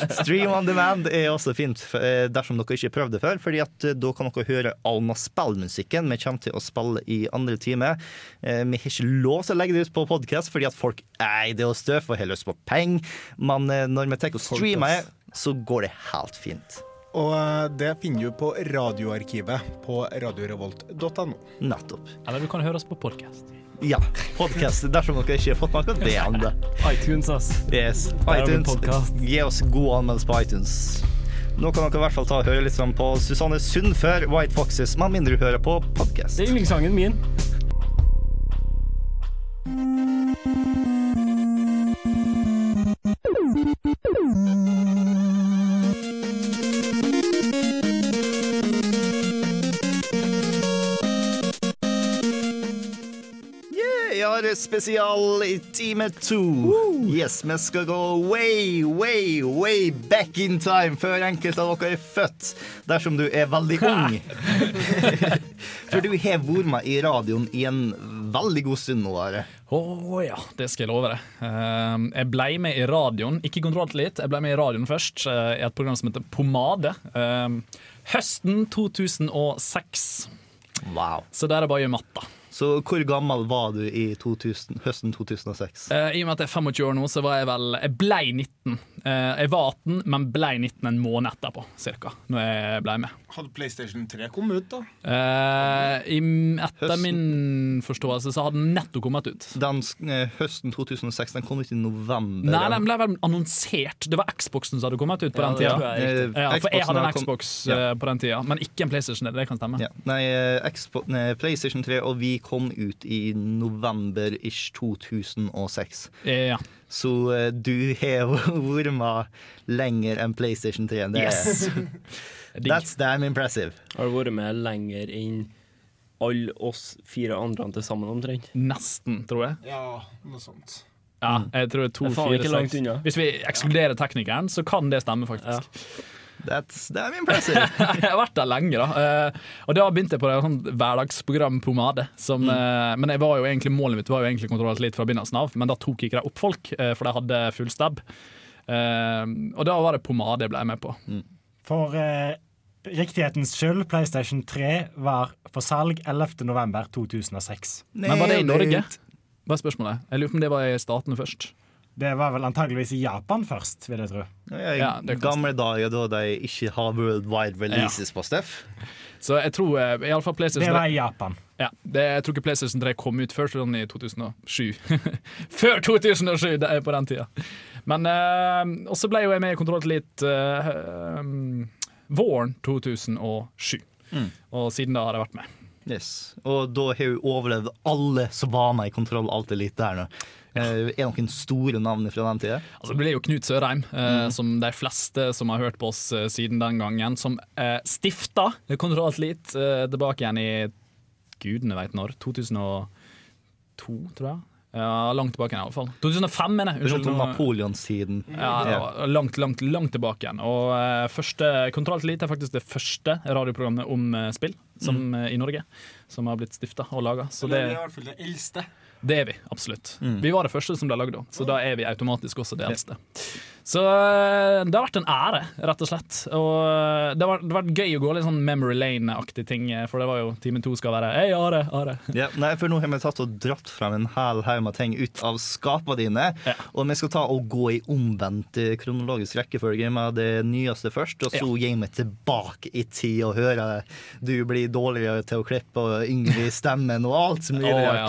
stream on demand er også fint eh, dersom dere ikke har prøvd det før, fordi at eh, da kan dere høre Alma-spillmusikken Vi kommer til å spille i andre time. Vi har ikke lov til å legge det ut på podkast fordi at folk er det og støv og har lyst på penger, men når vi tar og streamer, så går det helt fint. Og det finner du på radioarkivet på radiorevolt.no. Nettopp. Eller du kan høre oss på podkast. Ja, podkast dersom dere ikke har fått dere det ennå. iTunes, ass. Yes. ITunes. Gi oss god anmeldelse på iTunes. Nå kan dere i hvert fall ta og høre litt på Susanne Sund før White Foxes, med mindre du hører på podkast. Det er yndlingssangen min. Yeah, spesial i time to. Yes, vi skal gå way, way, way back in time før enkelte av dere er født, dersom du er veldig ung. For du har vært med i radioen i en veldig god stund nå. Are. Å ja, det skal jeg love deg. Eh, jeg ble med i radioen, ikke kontrolltillit, jeg ble med i radioen først, eh, i et program som heter Pomade. Eh, høsten 2006. Wow. Så der er bare å gjøre matta. Så hvor gammel var du i 2000, høsten 2006? Uh, I og med at jeg er 25 år nå, så var jeg vel Jeg blei 19. Uh, jeg var 18, men blei 19 en måned etterpå, cirka. Når jeg blei med. Hadde PlayStation 3 kommet ut, da? Uh, i, etter Høsten. min forståelse så hadde den netto kommet ut. Den eh, høsten 2006 den kom ut i november. Nei, den ble vel annonsert. Det var Xboxen som hadde kommet ut på Ja, den tida. jeg. Ja, for jeg hadde en kom- Xbox Ja. eh, på den tida, men ikke en PlayStation. Det kan stemme. Ja. Nei, eh, Xbox, nei, PlayStation 3 og vi kom ut i november-ish 2006. Ja. Så eh, du har vært med lenger enn PlayStation 3. Det, Yes. That's damn impressive. Har du vært med lenger enn alle oss fire andre til sammen, omtrent? Nesten, tror jeg. Ja, noe sånt. Ja, jeg tror det er to, Det er fire, seks. Hvis vi ekskluderer teknikeren, så kan det stemme, faktisk. That's damn impressive. jeg har vært der lenge, da. Eh, og da begynte jeg på det sånn hverdagsprogram Pomade. Som, Mm. eh, men jeg var jo egentlig, målet mitt var jo egentlig kontroll litt fra begynnelsen av, men da tok ikke de opp folk, eh, for de hadde full stab. Og da var det Pomade jeg ble med på. For eh, riktighetens skyld, PlayStation 3 var for salg 11.11.2006. Men var det i Norge? Var spørsmålet. Jeg lurer på om det var i statene først. Det var vel antageligvis i Japan først, vil jeg tro. Ja, I Ja, gamle dager da de ikke har World Wide releases på Steff. Så jeg tror eh, i alle fall PlayStation Det var i Japan. Ja, det, jeg tror ikke PlayStation 3 kom ut før sånn i 2007. før 2007, det er på den tida. Men eh, også ble jo jeg med i Kontroll litt eh, um, våren 2007. Mm. Og siden da har jeg vært med. Yes. Og da har hun overlevd alle som var med i Kontroll alt det lite der nå. Eh, det noen store navn fra den tida? Altså, det ble jo Knut Sørheim, eh, som de fleste som har hørt på oss eh, siden den gangen, som eh, stifta Kontroll Atlit eh, tilbake igjen i gudene veit når. 2002, tror jeg. Ja, Langt tilbake igjen, i hvert fall. 2005, mener jeg. Unnskyld, Napoleonstiden. Ja, det langt, langt, langt tilbake igjen. Og uh, første Kontroll Elite er faktisk det første radioprogrammet om uh, spill som, eh, i Norge som har blitt stifta og laga. Det, det er i hvert fall det eldste. Det er vi, absolutt. Mm. Vi var det første som ble lagd da, så da er vi automatisk også det eldste. Så eh, det har vært en ære, rett og slett. Og eh, det har, vært gøy å gå litt sånn Memory Lane-aktig ting, eh, for det var jo time to skal være Hei, Are, Are. Ja, nei, for nå har vi tatt og dratt frem en hel haug med ting ut av skapene dine. Og vi skal ta og gå i omvendt kronologisk rekkefølge med det nyeste først, og så gi vi tilbake i tid og hører du blir dårligere til å klippe og yngre i stemmen og alt som mulig. ja.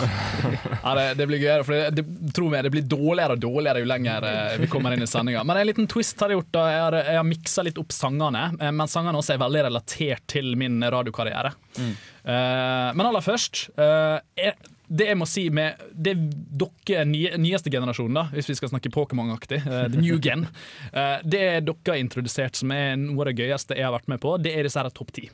ja, det, det blir gøyere, for det, det, tro meg, det blir dårligere og dårligere jo lenger vi kommer inn i sendinga. Men en liten twist har jeg gjort. da Jeg har, jeg har miksa litt opp sangene, eh, men sangene også er veldig relatert til min radiokarriere. Eh, men aller først uh, er, det jeg må si med det dere nye, nyeste generasjonen, da, hvis vi skal snakke Pokémon-aktig, uh, the new gen, uh, det dere har introdusert som er noe av det gøyeste jeg har vært med på, det er disse her topp ti.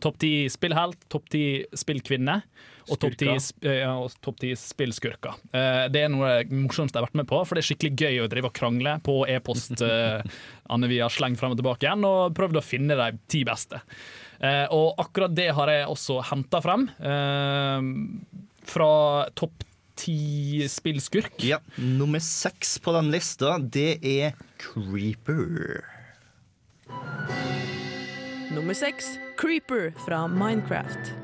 Topp ti spillhelt, topp ti spillkvinne og topp ti sp- ja, og spillskurker. Uh, Det er noe av det morsomste jeg har vært med på, for det er skikkelig gøy å drive og krangle på e-post. Uh, Anne vi har slengt frem og tilbake igjen, og prøvd å finne de ti beste. Eh, Og akkurat det har jeg også henta frem. eh, Fra topp ti spillskurk. Ja, Nummer seks på den lista, det er Creeper. Nummer seks, Creeper fra Minecraft.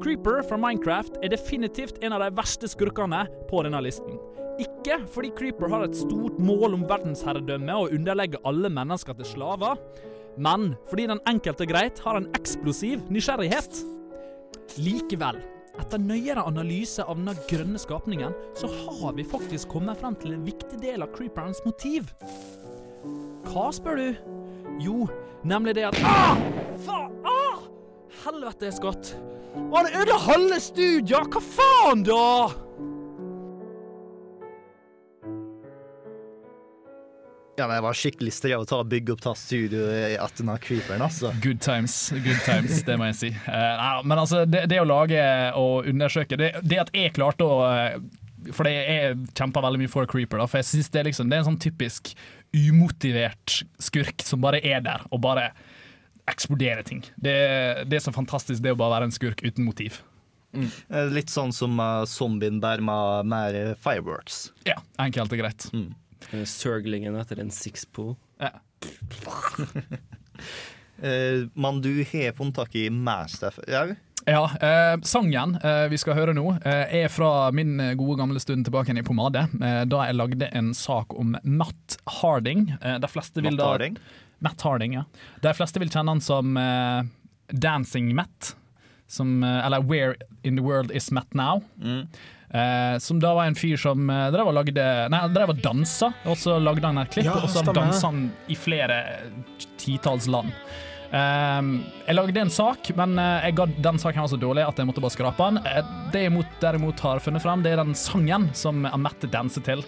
Creeper fra Minecraft er definitivt en av de verste skurkene på denne listen. Ikke fordi Creeper har et stort mål om verdensherredømme og underlegge alle mennesker til slaver, men fordi den enkelte greit har en eksplosiv nysgjerrighet. Likevel, etter nøyere analyse av denne grønne skapningen, så har vi faktisk kommet frem til en viktig del av creeperens motiv. Hva, spør du? Jo, nemlig det at ah! Faen! Ah! Helvete, Scott. Og han ødela halve studiet! Hva faen, da? Ja, men Jeg var skikkelig strev å ta og bygge opp ta studio etter denne Creeperen, altså. Good times, good times, det må jeg si. Uh, men altså, det, det å lage og undersøke Det, det at jeg klarte å eh, For det jeg kjemper veldig mye for Creeper, da, for jeg synes det, liksom, det er en sånn typisk umotivert skurk som bare er der og bare eksploderer ting. Det, det er så fantastisk, det å bare være en skurk uten motiv. Mm. Litt sånn som uh, zombien der med mer eh, fireworks. Ja, enkelt og greit. Sørglingen etter en sixpool. Ja. Eh, Men du har funnet tak i Master òg? Ja, eh, sangen eh, vi skal høre nå, eh, er fra min eh, gode gamle stund tilbake i Pomade. Eh, da jeg lagde en sak om Matt Harding. Eh, de fleste vil Matt da, Harding? Matt Harding, ja. De fleste vil kjenne han som eh, Dancing Matt. Som, eh, eller Where in the World Is Matt Now. Eh, som da var en fyr som eh, drev og lagde Nei, drev og dansa, og så lagde han et klipp, Ja, og så dansa han i flere titalls land. Um, jeg lagde en sak, men eh, jeg ga den saken var så dårlig at jeg måtte bare skrape den. Eh, det jeg mot, derimot har funnet frem, det er den sangen som Amette danser til.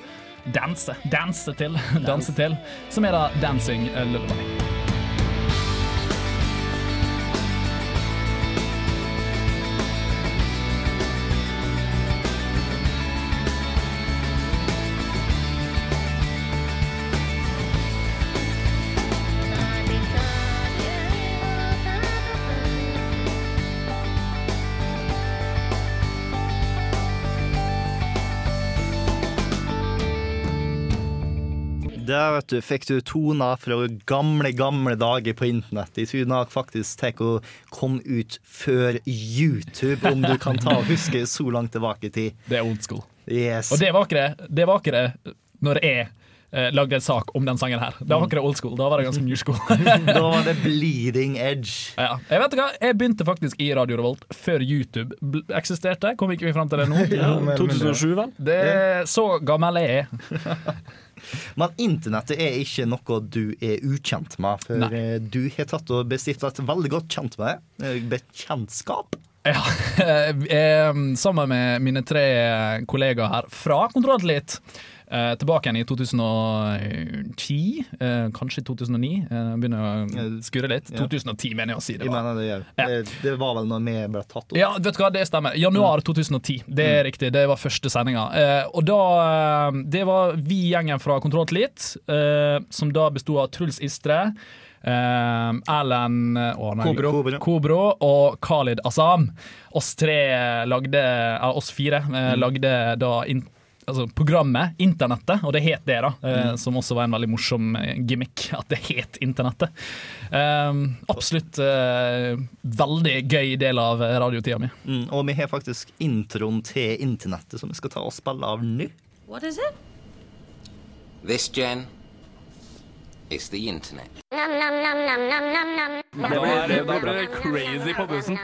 Danse, danse til, danse til. Som er da 'Dancing Lullaby'. Der vet du, fikk du toner fra gamle, gamle dager på internett. De tror nok faktisk tar og kom ut før YouTube, om du kan ta og huske så langt tilbake i tid. Det er old school. Yes. Og det var ikke det, det, var ikke det når jeg eh, lagde en sak om den sangen her. Da var ikke det old school, da var det ganske new school. da var det bleeding edge. Ja. Jeg vet hva, jeg begynte faktisk i Radio Revolt før YouTube eksisterte. Kom ikke vi fram til det nå? Ja, mer eller mindre. 2007 vel? Det så gammel jeg er. Men internettet er ikke noe du er ukjent med, for Nei. eh, du har tatt og bestifta et veldig godt kjent med. Eh, Bekjentskap. Ja, eh, sammen med mine tre kollegaer her fra Kontrollatellitt. Eh, tilbake igjen i 2010, eh, kanskje 2009. Eh, begynner å skurre litt. Ja. 2010 mener jeg å si det var. det, ja. det, det var vel når vi ble tatt opp. Ja, vet du hva, det stemmer. Januar 2010. Det er riktig. Det var første sendinga. Eh, og da eh, Det var vi gjengen fra Kontroll til eh, som da besto av Truls Istre. Erlend eh, Kobro. Kobro og Khalid Asam. Oss tre lagde Oss fire eh, lagde da altså, programmet Internettet, og det het det, da. eh, Som også var en veldig morsom eh, gimmick, at det het Internettet. Eh, absolutt eh, veldig gøy del av radiotida mi. Mm, og vi har faktisk introen til internettet som vi skal ta og spille av nå. What is it? This, Jen, is the internet. Nom, nom. Da blir det, ble crazy på bussen.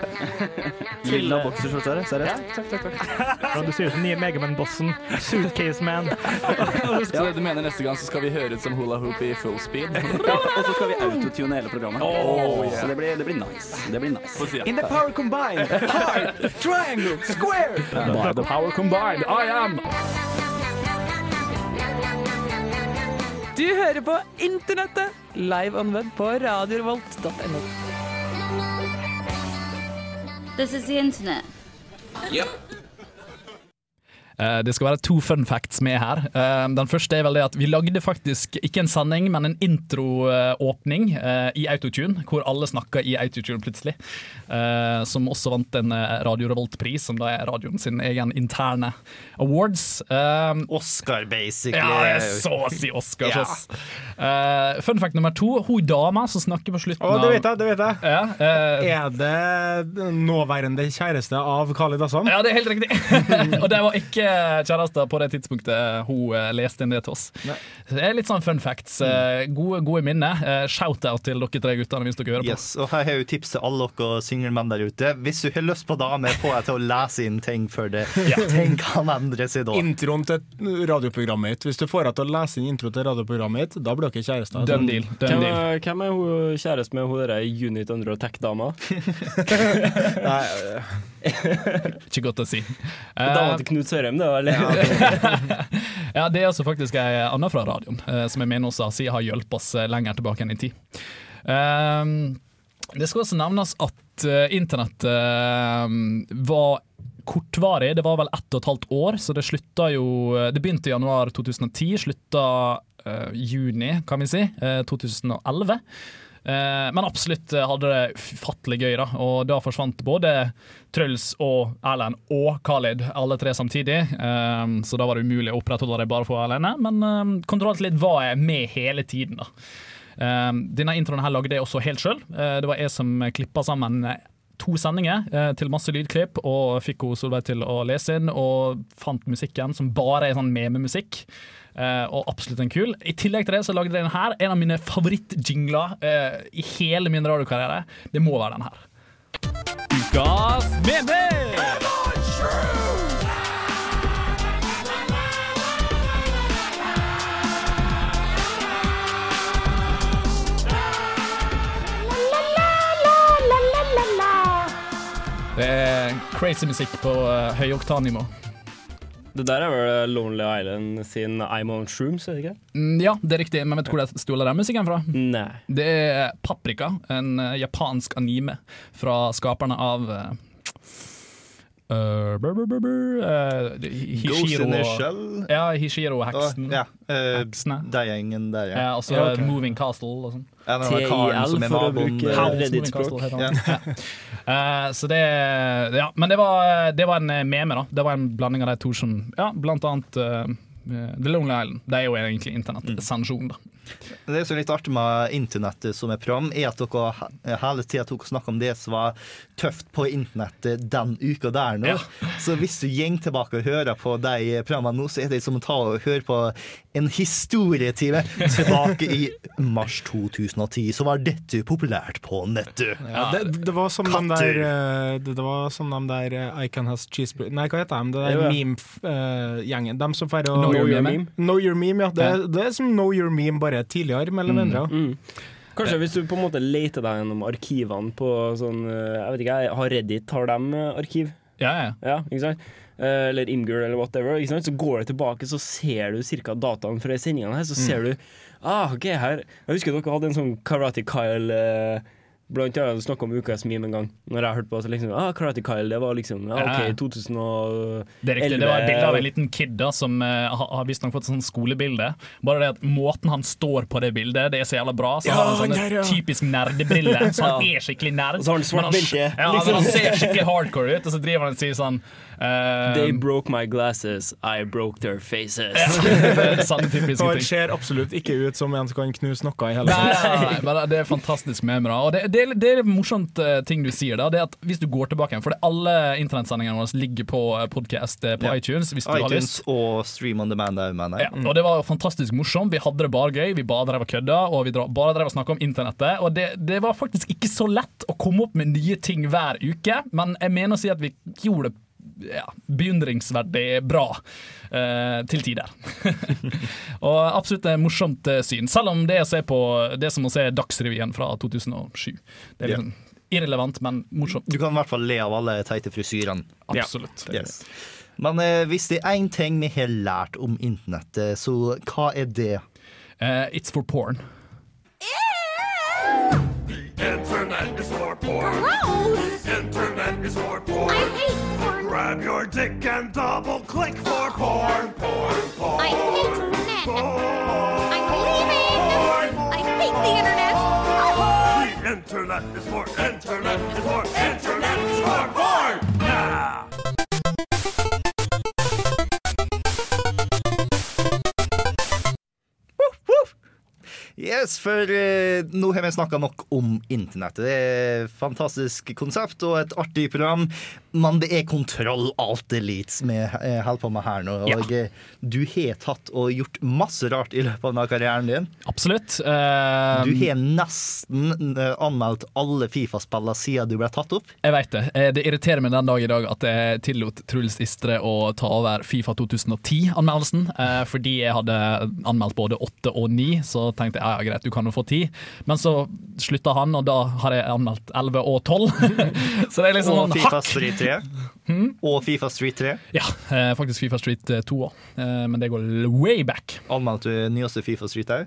Lilla bokserskjorte, er det? Seriøst? takk, takk, takk. Ja, du ser ut som nye Megaman-bossen. Suitcase Man. Så du mener neste gang så skal vi høre ut som hula hoop i full speed? Ja, og så skal vi autotune hele programmet. Oh, yeah. Så det blir, det blir nice. Det blir nice. In the power combined, hard, triangle, square. By the power combined, I am Du hører på Internettet, live on web på radiorevolt.no. This is the internet. Yep. Eh, Det skal være to fun facts med her. Eh, Den første er vel det at vi lagde faktisk ikke en sending, men en introåpning eh, i Autotune, hvor alle snakka i Autotune plutselig. Som også vant en Radio Revolt-pris, som da er radioen sin egen interne awards. Oscar, basically. Ja, er så å si Oscar. Ja. Fun fact nummer to. Hun dama som snakker på slutten av det vet jeg. det vet jeg Ja, eh, Er det nåværende kjæreste av Khalid Assam? Ja, det er helt riktig. og det var ikke kjærester på det tidspunktet hun eh, leste inn det til oss. Det er litt sånn fun facts. Eh, Gode, gode minner. Eh, Shout-out til dere tre guttene hvis dere hører på. Yes, og her har jeg jo tips til alle dere singelmenn der ute. Hvis du har lyst på dame, får jeg til å lese inn ting før det. Ting kan endre seg da. Introen til radioprogrammet ditt. Hvis du får deg til å lese inn intro til radioprogrammet ditt, da blir dere kjærester. Done deal. Done Hvem, deal. er- hvem er hun kjæreste med hun derre Unit Under Tech-dama? Ikke godt å si. Dama til Knut Sørheim, eller? Ja, det er altså faktisk ei anna fra radioen, eh, som jeg mener også har hjulpet oss eh, lenger tilbake enn i tid. Ehm, det skal også nevnes at eh, internett eh, var kortvarig. Det var vel ett og et halvt år, så det slutta jo Det begynte i januar 2010, slutta juni, kan vi si, eh, 2011. Eh, men absolutt eh, hadde det fattelig gøy, da. Og da forsvant både Truls og Erlend og Khalid, alle tre samtidig. Eh, så da var det umulig å opprettholde det bare for alene. Men Kontrollert litt var jeg med hele tiden, da. Denne introen her lagde jeg også helt sjøl. det var jeg som klippa sammen to sendinger eh, til masse lydklipp, og fikk hun Solveig til å lese inn, og fant musikken som bare er sånn mememusikk. Eh, og absolutt en kul. I tillegg til det så lagde jeg den her, en av mine favorittjingler eh, i hele min radiokarriere. Det må være den her. Ukas meme! Det er crazy musikk på uh, høyoktannivå. Det der er vel Lonely Island sin I'm on shrooms, er det ikke? Mm, ja, det er riktig, men vet du hvor jeg stjal den musikken fra? Nei. Det er Paprika, en uh, japansk anime fra skaperne av uh, uh, brr, brr, brr, brr, uh, Ghost in the Shell? Ja. Ja, uh, Heksene. Den gjengen der, ja. Ja, og så Ja. Moving Castle og sånn. Ja, er for å bruke eh, Reddit-språk. Eh, så det Ja, men det var, det var en eh, meme, da. Det var en blanding av de to som Ja, blant annet eh, The Lonely Island. Det er jo egentlig internettsensjon, da. Det som er litt artig med internettet som er program, er at dere hele tida og snakka om det som var tøft på internettet den uka der nå. Så hvis du går tilbake og hører på de programmene nå, så er det som å ta og høre på en historietime tilbake i mars 2010. Så var dette populært på nettet. Ja, det, det var som de der eh, Det, det var som de der eh, I Can Has Cheeseburger Nei, hva heter de? Det der ja. meme-gjengen. de som får å Know Your Meme? Know Your Meme, ja. Det, det er som Know Your Meme, bare tidligere, mellom Mm. venner. Mm. Kanskje hvis du på en måte leter deg gjennom arkivene på sånn eh, Jeg vet ikke, har Reddit, har de eh, arkiv? Ja, ja. Ja, ikke sant? Eh, Eller Imgur eller whatever. Ikke sant? Så går du tilbake, så ser du cirka dataen fra sendingene her. Så ser du ah, ok, her Jeg husker dere hadde en sånn Karate Kyle eh, Blant annet snakka om ukas meme en gang. Når jeg hørte på så liksom, ah, Karate Kyle, det var liksom ja. OK, 2011 Det er riktig, det var et bilde av en liten kid da, som uh, har, visstnok fått et sånt skolebilde. Bare det at måten han står på det bildet, det er så jævla bra. Så Ja, har han sånne der, ja. typisk nerdebriller, så han er skikkelig nerd. Og så har han svart belte, Ja, liksom. han ser skikkelig hardcore ut, og så driver han og sier sånn eh, They broke my glasses, I broke their faces. Det typiske ting. ser absolutt ikke ut som en som kan knuse noe i hele tatt. nei, det er fantastisk med meg. da. Og det, det, det er morsomt eh, ting du sier. da Det er at Hvis du går tilbake igjen For det alle internettsendingene våre ligger på podkast på Ja. iTunes. Hvis du har iTunes lyst og Stream on Demand òg, mener ja, og det var fantastisk morsomt. Vi hadde det bare gøy. Vi bare drev og kødda, og vi bare drev og snakka om internettet. Og det, det var faktisk ikke så lett å komme opp med nye ting hver uke, men jeg mener å si at vi gjorde det ja, beundringsverdig bra eh, til tider. og absolutt et morsomt eh, syn, selv om det er, å se på, det er som å se Dagsrevyen fra 2007. Det er liksom irrelevant, men morsomt. Du kan i hvert fall le av alle teite frisyrene. Absolutt. Yes. Men eh, hvis det er én ting vi har lært om internettet, så hva er det? Uh, it's for porn. Internet is for porn. Internet is for porn. I hate porn. Grab your dick and double click for porn, porn, porn. I hate internet. Porn. I'm leaving. I hate the internet. The internet is for internet is for internet is for porn. Yeah. Yes, for eh, nå har vi snakka nok om internettet. Det er et fantastisk konsept og et artig program, men det er kontroll alt elite vi eh, holder på med her nå. Og eh, du har tatt og gjort masse rart i løpet av karrieren din. Absolutt. Uh, Du har nesten eh, anmeldt alle Fifa-spillene siden du ble tatt opp. Jeg vet det. Eh, Det irriterer meg den dag i dag at jeg tillot Truls Istre å ta over Fifa 2010-anmeldelsen. Uh, fordi jeg hadde anmeldt både 8 og 9, så tenkte jeg ja, greit, du kan jo få 10. Men så slutta han, og da har jeg anmeldt 11 og 12. så det er liksom og sånn hakk. Street 3. Og Fifa Street 3. Ja, eh, faktisk Fifa Street 2 òg, men det går way back. Anmeldte du nyeste Fifa Street òg?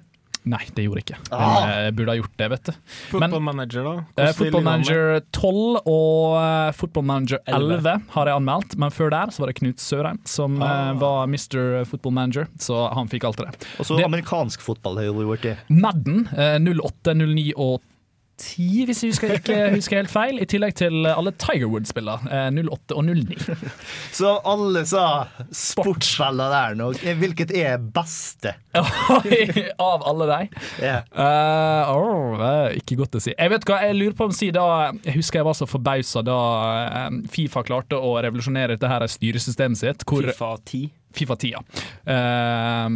Nei, det gjorde jeg ikke. Ah. jeg burde ha gjort det, vet du. Football Manager, da? Eh, Football der? Manager 12 og eh, Football Manager 11 har jeg anmeldt, men før der så var det Knut Sørheim som Ah. eh, var Mr. Football Manager, så han fikk alt det. Og så amerikansk fotball har jo vært det. Madden eh, 08, 09 og 2010, hvis jeg husker, ikke husker helt feil. I tillegg til alle Tiger Woods-spiller. Eh, 08 og 09. Så alle sa sportsspillene der nå. Hvilket er beste? Av alle de? Yeah. Uh, oh, ikke godt å si. Jeg vet hva, jeg lurer på om si da Jeg husker jeg var så forbausa da eh, Fifa klarte å revolusjonere dette her styresystemet sitt. Hvor, Fifa 10. Fifa 10, ja. Eh,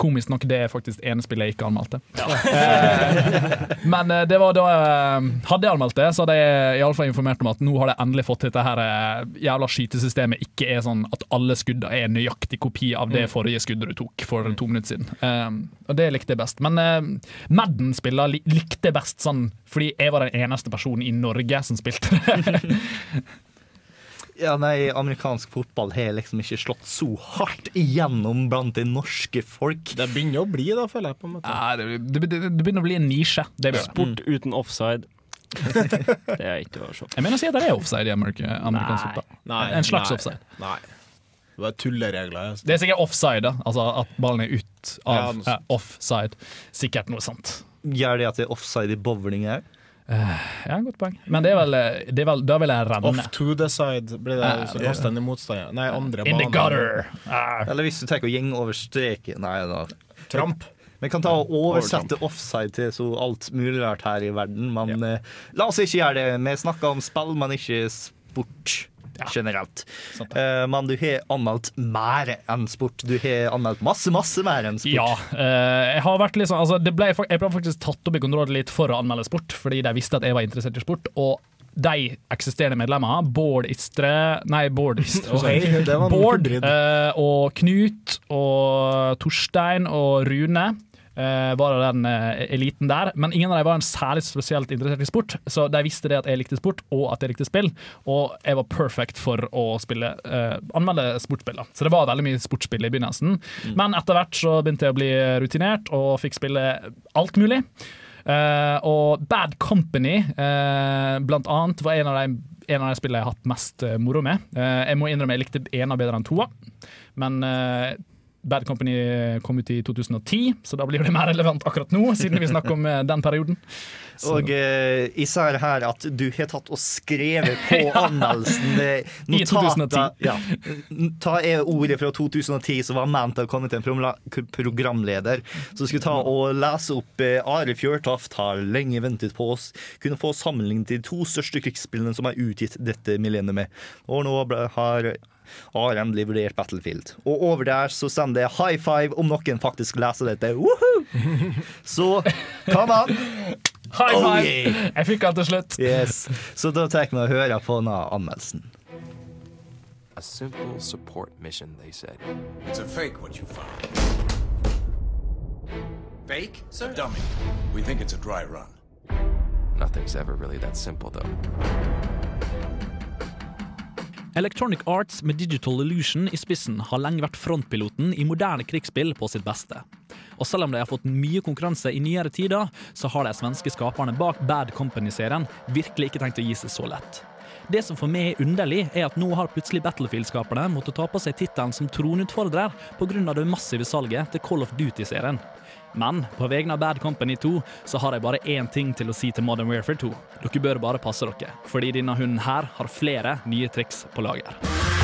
komisk nok, det er faktisk det ene spillet jeg ikke anmeldte. Ja. men eh, det var da eh, Hadde jeg anmeldt det, så hadde jeg i alle fall informert om at nå har de endelig fått dette her eh, jævla skytesystemet ikke er sånn at alle skuddene er en nøyaktig kopi av det forrige skuddet du tok for to minutter siden. Eh, og det likte jeg best. Men Madden-spiller likte jeg best sånn fordi jeg var den eneste personen i Norge som spilte det. Ja, nei, Amerikansk fotball har liksom ikke slått så hardt igjennom blant det norske folk. Det begynner å bli, da, føler jeg. på en måte Ja, det, det, det, det begynner å bli en nisje. Sport uten offside. det er ikke å se på. Jeg mener å si at det er offside i amerika amerikansk Nei. fotball. Nei, en slags nei, offside. Nei. Det var tulleregler. altså. Det er sikkert offside, da. altså at ballen er ut av ja, eh, offside. Sikkert noe sant. Gjør det at det er offside i bowling her? Ja, godt poeng. Men det er vel, det er vel Da vil jeg renne. Off to the side blir det uh, så det- kaster motstander. Nei, andre In the gutter! Uh. Eller hvis du tenker å gjenge over streken Nei da. Tramp. Vi kan ta og oversette offside til så alt mulig rart her i verden, men eh, la oss ikke gjøre det. Vi snakker om spill, men ikke sport. Generelt. Uh, men du har anmeldt mer enn sport. Du har anmeldt masse, masse mer enn sport. Ja. Uh, jeg har vært sånn altså, det ble, Jeg ble faktisk tatt opp i kontrollen litt for å anmelde sport, fordi de visste at jeg var interessert i sport. Og de eksisterende medlemmene, Bård Istre Nei, Bård Istre. Det Bård eh, og Knut og Torstein og Rune. Eh, var den eh, eliten der, men ingen av dem var en særlig spesielt interessert i sport. Så de visste det at jeg likte sport, og at jeg likte spill. Og jeg var perfect for å spille eh, anmelde sportsspill. Så det var veldig mye sportsspill i begynnelsen. Men etter hvert så begynte jeg å bli rutinert og fikk spille alt mulig. Uh, og Bad Company, uh, blant annet, var en av de en av de spillene jeg har hatt mest eh, moro med. Eh, jeg må innrømme jeg likte ena bedre enn toa, men eh, Bad Company kom ut i 2010, så da blir det mer relevant akkurat nå, siden vi snakker om eh, den perioden. Så- Og uh, især her at du har tatt og skrevet på anmeldelsen. Det- I 2010. Ja. Ta er ordet fra 2010 som var ment å komme til en programleder. Så skulle ta og lese opp eh, Are Fjørtoft har lenge ventet på oss. Kunne få sammenlignet de to største krigsspillene som er utgitt dette millenniumet. Og nå har har en vurdert Battlefield. Og over der så sender det high five om noen faktisk leser dette. Woohoo! Så come on! High Oh, five! yeah. Jeg fikk den til slutt. Yes. Så da tar vi og hører på denne anmeldelsen. A simple support mission, they said. It's a fake what you found. Fake, sir? Dummy. We think it's a dry run. Nothing's ever really that simple, though. Electronic Arts med Digital Illusion i spissen har lenge vært frontpiloten i moderne krigsspill på sitt beste. Og selv om de har fått mye konkurranse i nyere tider, så har de svenske skaperne bak Bad Company-serien virkelig ikke tenkt å gi seg så lett. Det som for meg er underlig, er at nå har plutselig Battlefield-skaperne måttet ta på seg tittelen som tronutfordrer pga. det massive salget til Call of Duty-serien. Men på vegne av Bad Company 2 så har jeg bare én ting til å si til Modern Warfare 2. Dere bør bare passe dere, fordi denne hunden her har flere nye triks på lager.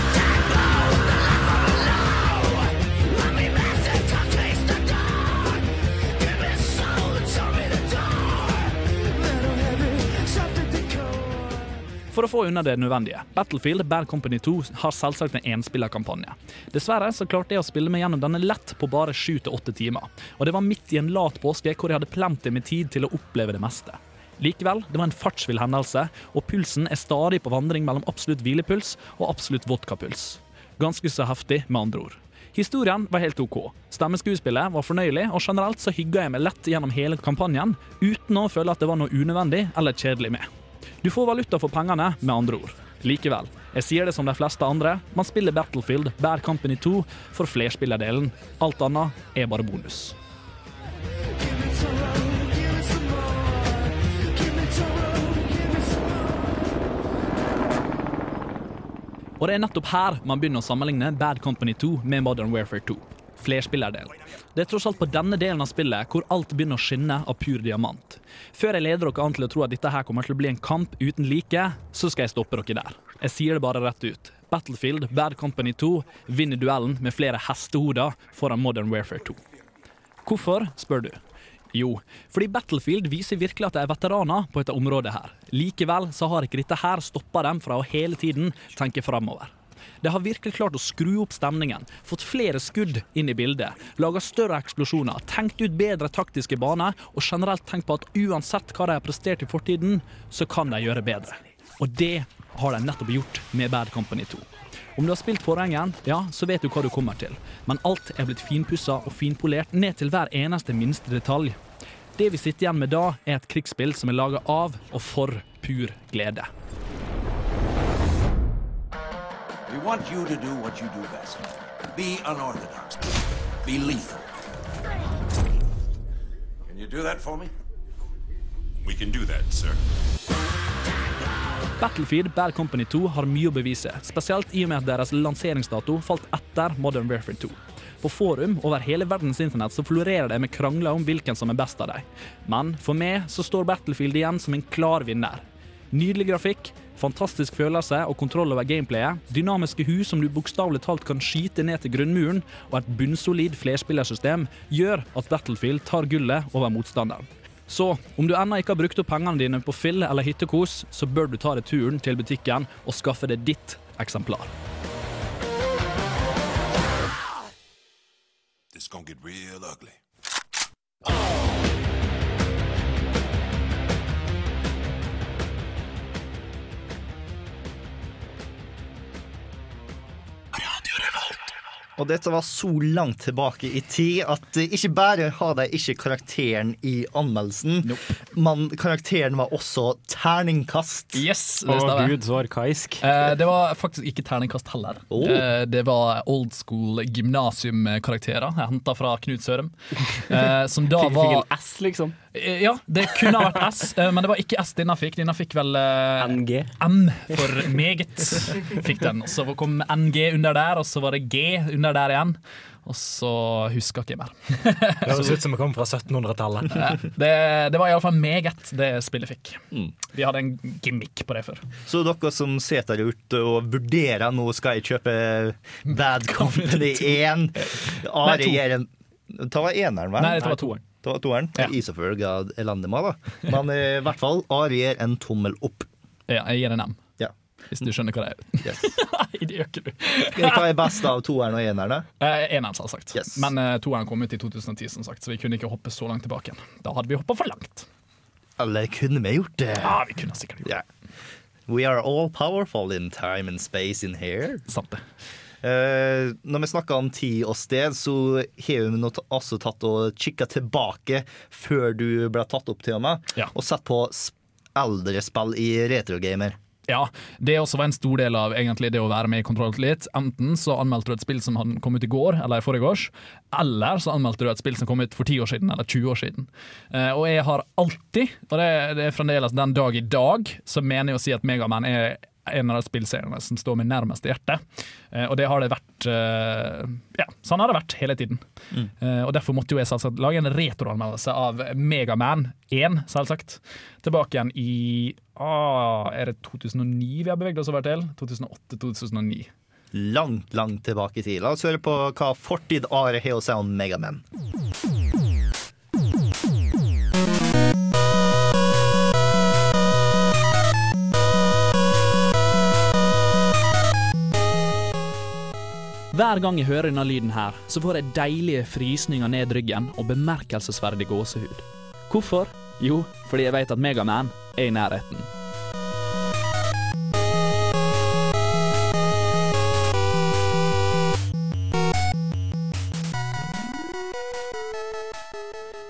For å få unna det nødvendige. Battlefield Bad Company 2 har selvsagt en enspillerkampanje. Dessverre så klarte jeg å spille meg gjennom denne lett på bare 7-8 timer. Og det var midt i en lat påske hvor jeg hadde plenty med tid til å oppleve det meste. Likevel, det var en fartsvill hendelse, og pulsen er stadig på vandring mellom absolutt hvilepuls og absolutt vodkapuls. Ganske så heftig, med andre ord. Historien var helt OK. Stemmeskuespillet var fornøyelig, og generelt så hygga jeg meg lett gjennom hele kampanjen, uten å føle at det var noe unødvendig eller kjedelig med. Du får valuta for pengene, med andre ord. Likevel, jeg sier det som de fleste andre, man spiller Battlefield Bad Company 2 for flerspillerdelen. Alt annet er bare bonus. Og det er nettopp her man begynner å sammenligne Bad Company 2 med Modern Warfare 2. flerspillerdelen. Det er tross alt på denne delen av spillet hvor alt begynner å skinne av pur diamant. Før jeg leder dere an til å tro at dette her kommer til å bli en kamp uten like, så skal jeg stoppe dere der. Jeg sier det bare rett ut. Battlefield Bad Company 2 vinner duellen med flere hestehoder foran Modern Warfare 2. Hvorfor, spør du? Jo, fordi Battlefield viser virkelig at de er veteraner på dette området her. Likevel så har ikke dette her stoppa dem fra å hele tiden tenke framover. De har virkelig klart å skru opp stemningen, fått flere skudd inn i bildet, laga større eksplosjoner, tenkt ut bedre taktiske baner og generelt tenkt på at uansett hva de har prestert i fortiden, så kan de gjøre bedre. Og det har de nettopp gjort med Bad Company 2. Om du har spilt forhengen, ja, så vet du hva du kommer til. Men alt er blitt finpussa og finpolert ned til hver eneste minste detalj. Det vi sitter igjen med da, er et krigsspill som er laga av og for pur glede. We want you to do what you do best. Be unorthodox. Be lethal. Can you do that for me? We can do that, sir. Battlefield Bad Company 2 har mye å bevise, spesielt i og med at deres lanseringsdato falt etter Modern Warfare 2. På forum over hele verdens internett så florerer det med krangler om hvilken som er best av dem. Men for meg så står Battlefield igjen som en klar vinner. Nydelig grafikk, fantastisk følelse og kontroll over gameplayet, dynamiske hus som du bokstavelig talt kan skyte ned til grunnmuren, og et bunnsolid flerspillersystem gjør at Battlefield tar gullet over motstanderen. Så om du ennå ikke har brukt opp pengene dine på fill eller hyttekos, så bør du ta deg turen til butikken og skaffe deg ditt eksemplar. It's gonna get real ugly. Og dette var så langt tilbake i tid at eh, ikke bare har de ikke karakteren i anmeldelsen, men karakteren var også terningkast. Yes, det stemmer. så arkaisk. Eh, det var faktisk ikke terningkast heller. Oh. Eh, det var old school gymnasiumkarakterer jeg henta fra Knut Sørum. Eh, som da var fikk en S, liksom? Eh, Ja, det kunne ha vært S, eh, men det var ikke S denne fikk. Denne fikk vel NG. M for meget. Fikk den. Så kom NG under der, og så var det G under der igjen. Og så husker jeg ikke mer. Det høres ut som vi kommer fra 1700-tallet. Eh, Det, det var iallfall meget, det spillet fikk. Vi hadde en gimmick på det før. Så dere som sitter der ute og vurderer nå skal jeg kjøpe Bad Company 1 Nei, Are gir en Ta eneren, vel? Nei, det var toeren. Var toeren. Ja. Er selvfølgelig elendig med, da. Men eh, i hvert fall, Ari gir en tommel opp. Ja, jeg gir en M. Ja. Hvis du skjønner hva det er. Yes. Nei, det gjør ikke du. Hva er best av toeren og eneren? Eh, Eneren, selvsagt. Men uh, toeren kom ut i 2010, som sagt, så vi kunne ikke hoppe så langt tilbake. igjen. Da hadde vi hoppa for langt. Eller kunne vi gjort det? Ja, vi kunne sikkert gjort det. We are all powerful in time and space in here. Sant det. Eh, når vi snakker om tid og sted, så har vi også tatt og kikka tilbake før du ble tatt opp til og med, og sett på eldre spill i retrogamer. Ja, det også var en stor del av egentlig det å være med i Kontroll litt. Enten så anmeldte du et spill som hadde kommet i går eller i forgårs, eller så anmeldte du et spill som kom ut for 10 år siden eller 20 år siden. Eh, og jeg har alltid, og det, det er fremdeles den dag i dag, så mener jeg å si at Megaman er en av de spillseriene som står meg nærmest hjertet. Eh, og det har det vært eh, Ja, sånn har det vært hele tiden. Mm. og Derfor måtte jo jeg selvsagt lage en retroanmeldelse av Megaman 1, selvsagt. Tilbake igjen i ah, Er det 2009 vi har beveget oss over til? 2008-2009. Langt, langt tilbake i tid. La oss høre på hva fortid Are har å si om Megaman. Hver gang jeg hører denne lyden her, så får jeg deilige frysninger ned ryggen og bemerkelsesverdig gåsehud. Hvorfor? Jo, fordi jeg vet at Megaman er i nærheten.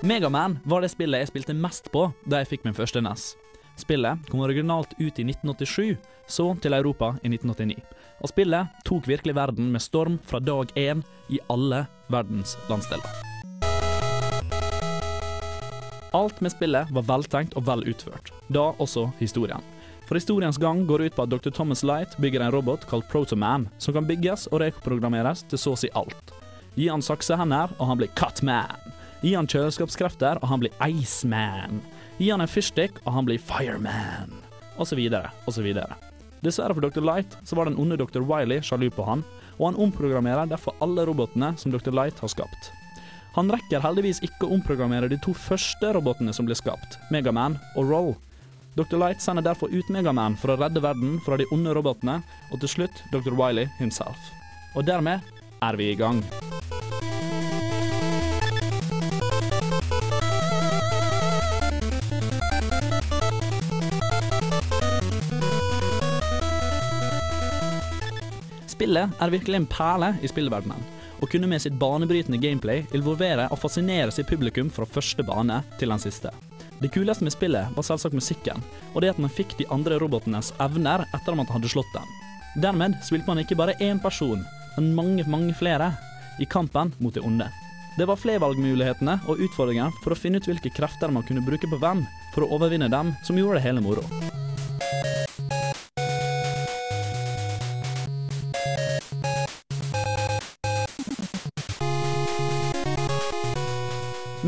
Megaman var det spillet jeg spilte mest på da jeg fikk min første NES. Spillet kom originalt ut i 1987, så til Europa i 1989. Og spillet tok virkelig verden med storm fra dag én i alle verdens landsdeler. Alt med spillet var veltenkt og vel utført, da også historien. For historiens gang går ut på at Dr. Thomas Light bygger en robot kalt Protoman, som kan bygges og reprogrammeres til så å si alt. Gi han saksehender, og han blir Cutman. Gi han kjøleskapskrefter, og han blir Iceman. Gi han en fyrstikk, og han blir Fireman. Og så videre, og så videre. Dessverre for Dr. Light så var den onde Dr. Wiley sjalu på han, og han omprogrammerer derfor alle robotene som Dr. Light har skapt. Han rekker heldigvis ikke å omprogrammere de to første robotene som ble skapt, Megaman og Roll. Dr. Light sender derfor ut Megaman for å redde verden fra de onde robotene, og til slutt Dr. Wiley himself. Og dermed er vi i gang. Spillet er virkelig en perle i spillverdenen, og kunne med sitt banebrytende gameplay involvere og fascinere sitt publikum fra første bane til den siste. Det kuleste med spillet var selvsagt musikken, og det at man fikk de andre robotenes evner etter at man hadde slått dem. Dermed spilte man ikke bare én person, men mange, mange flere, i kampen mot det onde. Det var flervalgmulighetene og utfordringer for å finne ut hvilke krefter man kunne bruke på hvem, for å overvinne dem, som gjorde det hele moro.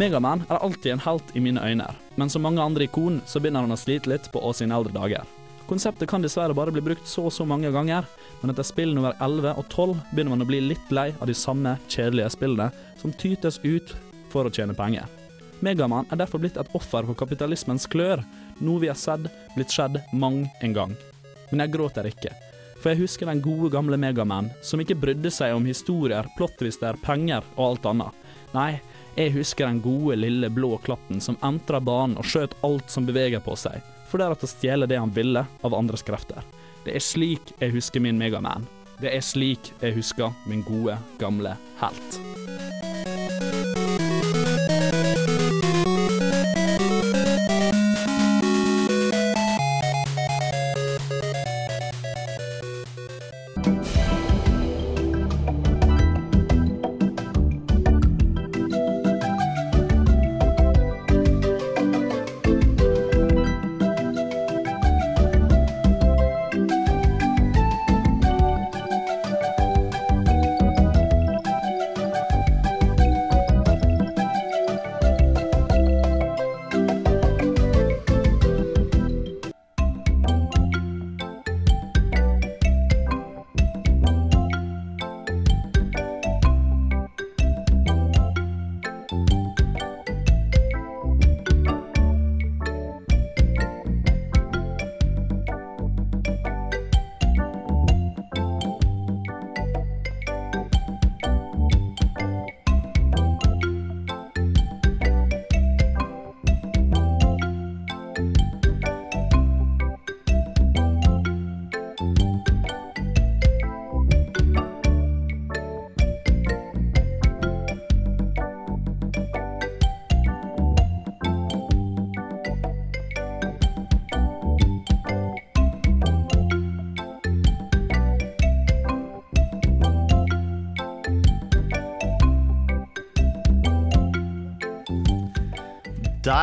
Megaman er alltid en helt i mine øyne, men som mange andre ikon så begynner han å slite litt på oss sine eldre dager. Konseptet kan dessverre bare bli brukt så og så mange ganger, men etter spill nummer 11 og 12 begynner man å bli litt lei av de samme kjedelige spillene som tytes ut for å tjene penger. Megaman er derfor blitt et offer for kapitalismens klør, noe vi har sett blitt skjedd mang en gang. Men jeg gråter ikke, for jeg husker den gode gamle Megaman som ikke brydde seg om historier, plottvister, penger og alt annet. Nei, jeg husker den gode, lille blå klatten som entra banen og skjøt alt som beveger på seg, for deretter å stjele det han ville av andres krefter. Det er slik jeg husker min Megaman. Det er slik jeg husker min gode, gamle helt.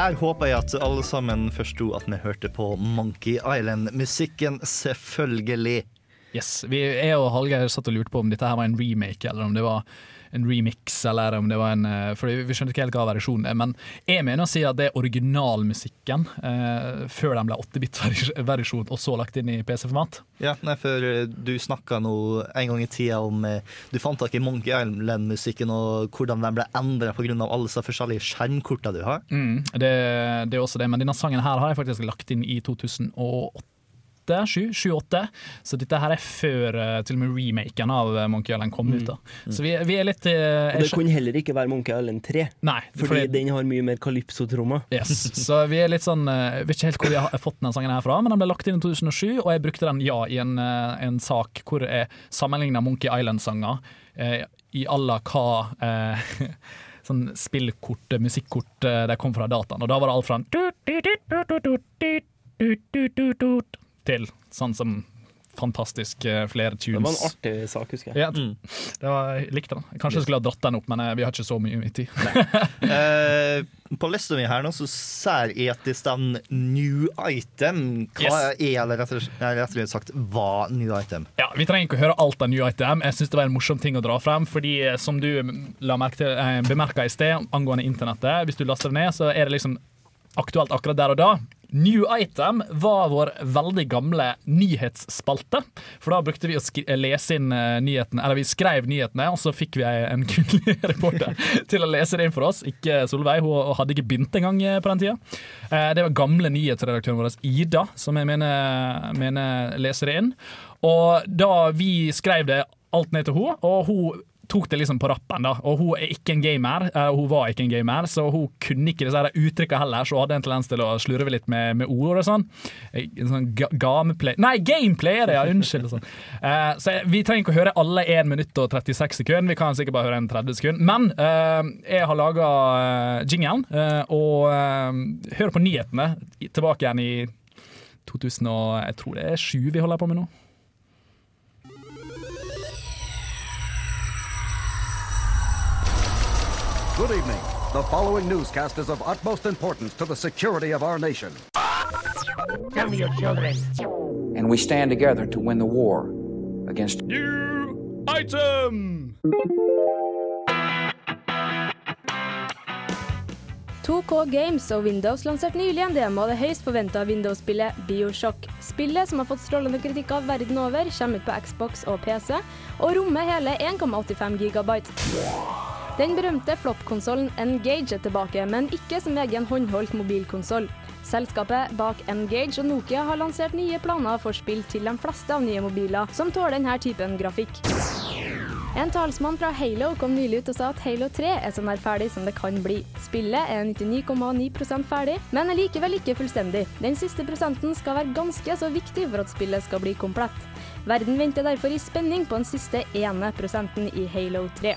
Der håper jeg at alle sammen forsto at vi hørte på Monkey Island-musikken, selvfølgelig. Yes, vi jeg og Hallgeir satt og lurte på om dette her var en remake, eller om det var en remix, eller om det var en eh, For vi skjønte ikke helt hva versjonen er. Men jeg mener å si at det er originalmusikken eh, før den ble 8-bit-versjon, og så lagt inn i PC-format. Ja, nei, for eh, du snakka nå en gang i tida om Du fant tak i Monkey Island-musikken og hvordan den ble endra pga. alle disse forskjellige skjermkorta du har. Mm, det, det er også det, men denne sangen her har jeg faktisk lagt inn i 2008. 7-8, så dette her er før eh, til og med remaken av eh, Monkey Island kom ut. da Så vi, vi er litt eh, Og det kunne heller ikke være Monkey Island 3, Nei, fordi, fordi- den har mye mer kalypso-trommer. Yes, så vi er litt sånn eh, Jeg vet ikke helt hvor jeg har fått denne sangen her fra, men den ble lagt inn i 2007, og jeg brukte den ja i en, en sak hvor jeg sammenligna Monkey Island-sanger eh, i à la hva eh, sånn spillkort, musikkort de kom fra dataen. Og da var det alt fra til sånn som fantastisk eh, flere tunes. Det var en artig sak, husker jeg. Ja, det var, jeg likte den. Kanskje jeg skulle ha dratt den opp, men eh, vi har ikke så mye tid. uh, på lista mi her nå så det står new item. Hva er, eller rettere, og slett sagt, hva new item? Ja, Vi trenger ikke å høre alt av New Item. Jeg synes det var en morsom ting å dra frem. Fordi som du la merke til, eh, bemerka i sted angående internettet, hvis du laster det ned, så er det liksom aktuelt akkurat der og da. New Item var vår veldig gamle nyhetsspalte. For da brukte vi å skri- lese inn eh, nyhetene, eller vi skrev nyhetene, og så fikk vi en kvinnelig reporter til å lese det inn for oss. Ikke Solveig, hun hadde ikke begynt engang eh, på den tida. Eh, Det var gamle nyhetsredaktøren vår, Ida, som jeg mener, mener leser det inn. Og da vi skrev det alt ned til henne, og hun tok det liksom på rappen. da Og hun er ikke en gamer, eh, hun var ikke en gamer, så hun kunne ikke disse uttrykkene heller, så hun hadde en tendens til å slurve litt med, med ord og sånn. Eh, Sånn ga gameplay Nei, gameplay er det, ja! Unnskyld. Sånn. Uh, så vi trenger ikke å høre alle 1 minutt og 36 sekunder, vi kan sikkert bare høre en 30 sekunder. Men uh, jeg har laga uh, jingelen, og hør på nyhetene tilbake igjen i 2000 og jeg tror det er 7 vi holder på med nå. Good evening. The following newscast is of utmost importance to the security of our nation. Tell me your children. And we stand together to win the war against New item! 2K Games og Windows lanserte nylig en demo av det høyst forventa Windows-spillet Bioshock. Spillet, som har fått strålende kritikk av verden over, kommer ut på Xbox og PC, og rommer hele 1,85 gigabyte. Den berømte floppkonsollen Engage er tilbake, men ikke som egen håndholdt mobilkonsoll. Selskapet bak Engage og Nokia har lansert nye planer for spill til de fleste av nye mobiler som tåler denne typen grafikk. En talsmann fra Halo kom nylig ut og sa at Halo 3 er så nær ferdig som det kan bli. Spillet er 99,9% ferdig, men er likevel ikke fullstendig. Den siste prosenten skal være ganske så viktig for at spillet skal bli komplett. Verden venter derfor i spenning på den siste ene prosenten i Halo 3.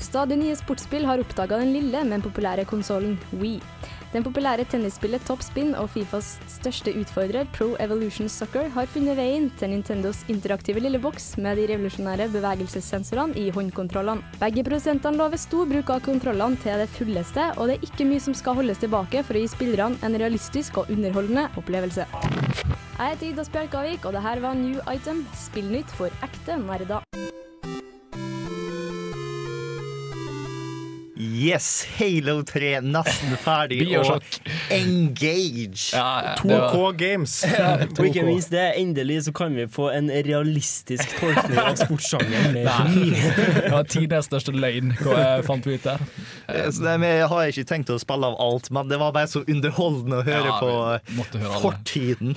Stadig nye sportsspill har oppdaga den lille, men populære konsollen Wii. Den populære tennisspillet Top Spin og Fifas største utfordrer, Pro Evolution Soccer, har funnet veien til Nintendos interaktive lille boks med de revolusjonære bevegelsessensorene i håndkontrollene. Begge produsentene lover stor bruk av kontrollene til det fulleste, og det er ikke mye som skal holdes tilbake for å gi spillerne en realistisk og underholdende opplevelse. Jeg heter Ida Spjelkavik, og det her var New Item, spillnytt for ekte nerder. Yes, Halo 3 nesten ferdig. Bioshock. Og Engage. Ja, ja, 2K Games. Ja, og ikke minst det, endelig så kan vi få en realistisk tolkning av sportssjangeren Det var tidenes største løgn, hva fant vi ut der. Eh, Så det, men har ikke tenkt å spille av alt, men det var bare så underholdende å høre Ja, på høre fortiden.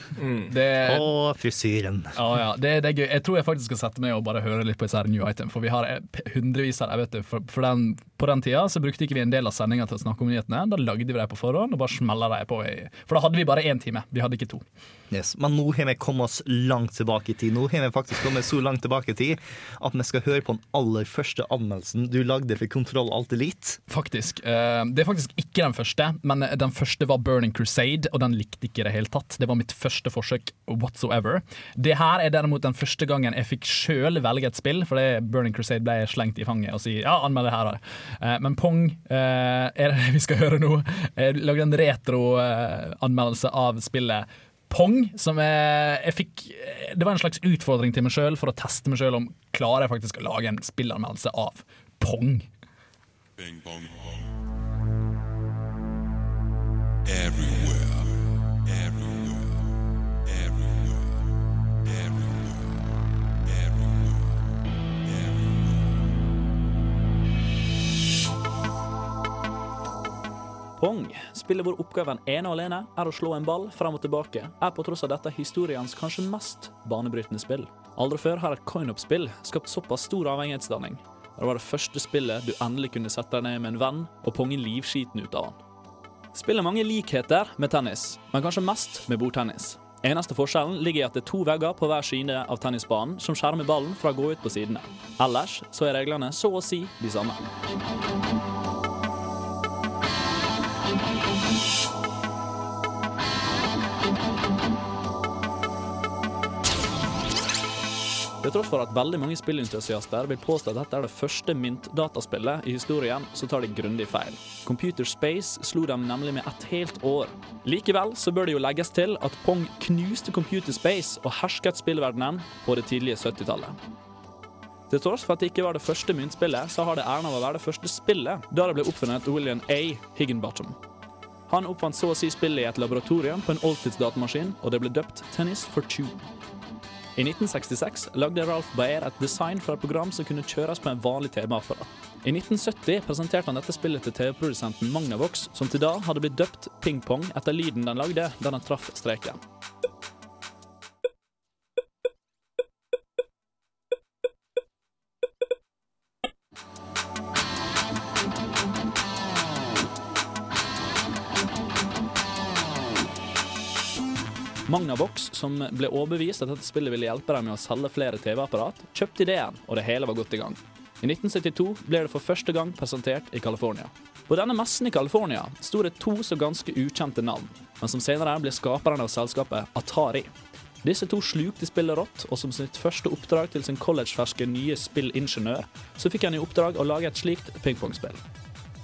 Det- Og frisyren. Ja, ja, det, det er gøy. Jeg tror jeg faktisk skal sette meg og bare høre litt på disse new item, for vi har eh, hundrevis her, jeg vet det, for, for den, På den tida så brukte ikke vi en del av sendinga til å snakke om nyhetene. Da lagde vi dem på forhånd og bare smella dem på. I, for da hadde vi bare én time, vi hadde ikke to. Yes. Men nå har vi kommet oss langt tilbake i tid. Nå har vi faktisk kommet så langt tilbake i tid at vi skal høre på den aller første anmeldelsen du lagde for Kontroll Alt Elite. Faktisk. Eh, Det er faktisk ikke den første, men den første var Burning Crusade, og den likte ikke i det hele tatt. Det var mitt første forsøk whatsoever. Det her er derimot den første gangen jeg fikk sjøl velge et spill, for Burning Crusade ble slengt i fanget og si ja, anmeld det her. da. Eh, Men Pong eh, er det vi skal høre nå. Jeg lagde en retro-anmeldelse av spillet. Pong, som jeg, jeg fikk Det var en slags utfordring til meg sjøl for å teste meg sjøl om klarer jeg faktisk å lage en spillanmeldelse av Pong. Bing bong bong. Everywhere. Pong, spillet hvor oppgaven ene og alene er å slå en ball frem og tilbake, er på tross av dette historiens kanskje mest banebrytende spill. Aldri før har et coin-up-spill skapt såpass stor avhengighetsdanning. Det var det første spillet du endelig kunne sette deg ned med en venn og ponge livskiten ut av han. Spillet har mange likheter med tennis, men kanskje mest med bordtennis. Eneste forskjellen ligger i at det er to vegger på hver side av tennisbanen som skjermer ballen fra å gå ut på sidene. Ellers så er reglene så å si de samme. Til tross for at veldig mange spillentusiaster vil påstå at dette er det første myntdataspillet i historien, så tar de grundig feil. Computer Space slo dem nemlig med et helt år. Likevel så bør det jo legges til at Pong knuste Computer Space og hersket spillverdenen på det tidlige 70-tallet. Til tross for at det ikke var det første myntspillet, så har det æren av å være det første spillet da det ble oppfunnet William A. Higginbottom. Han oppfant så å si spillet i et laboratorium på en oldtidsdatamaskin, og det ble døpt Tennis for Two. I 1966 lagde Ralph Baer et design for et program som kunne kjøres på en vanlig TV-apparat. I 1970 presenterte han dette spillet til TV-produsenten Magnavox, som til da hadde blitt døpt Ping Pong etter lyden den lagde da den traff streken. Magnavox, som ble overbevist at dette spillet ville hjelpe dem med å selge flere TV-apparat, kjøpte ideen, og det hele var godt i gang. I 1972 ble det for første gang presentert i California. På denne messen i California sto det to så ganske ukjente navn, men som senere ble skaperne av selskapet Atari. Disse to slukte spillet rått, og som sitt første oppdrag til sin collegeferske nye spillingeniør, så fikk han i oppdrag å lage et slikt pingpongspill.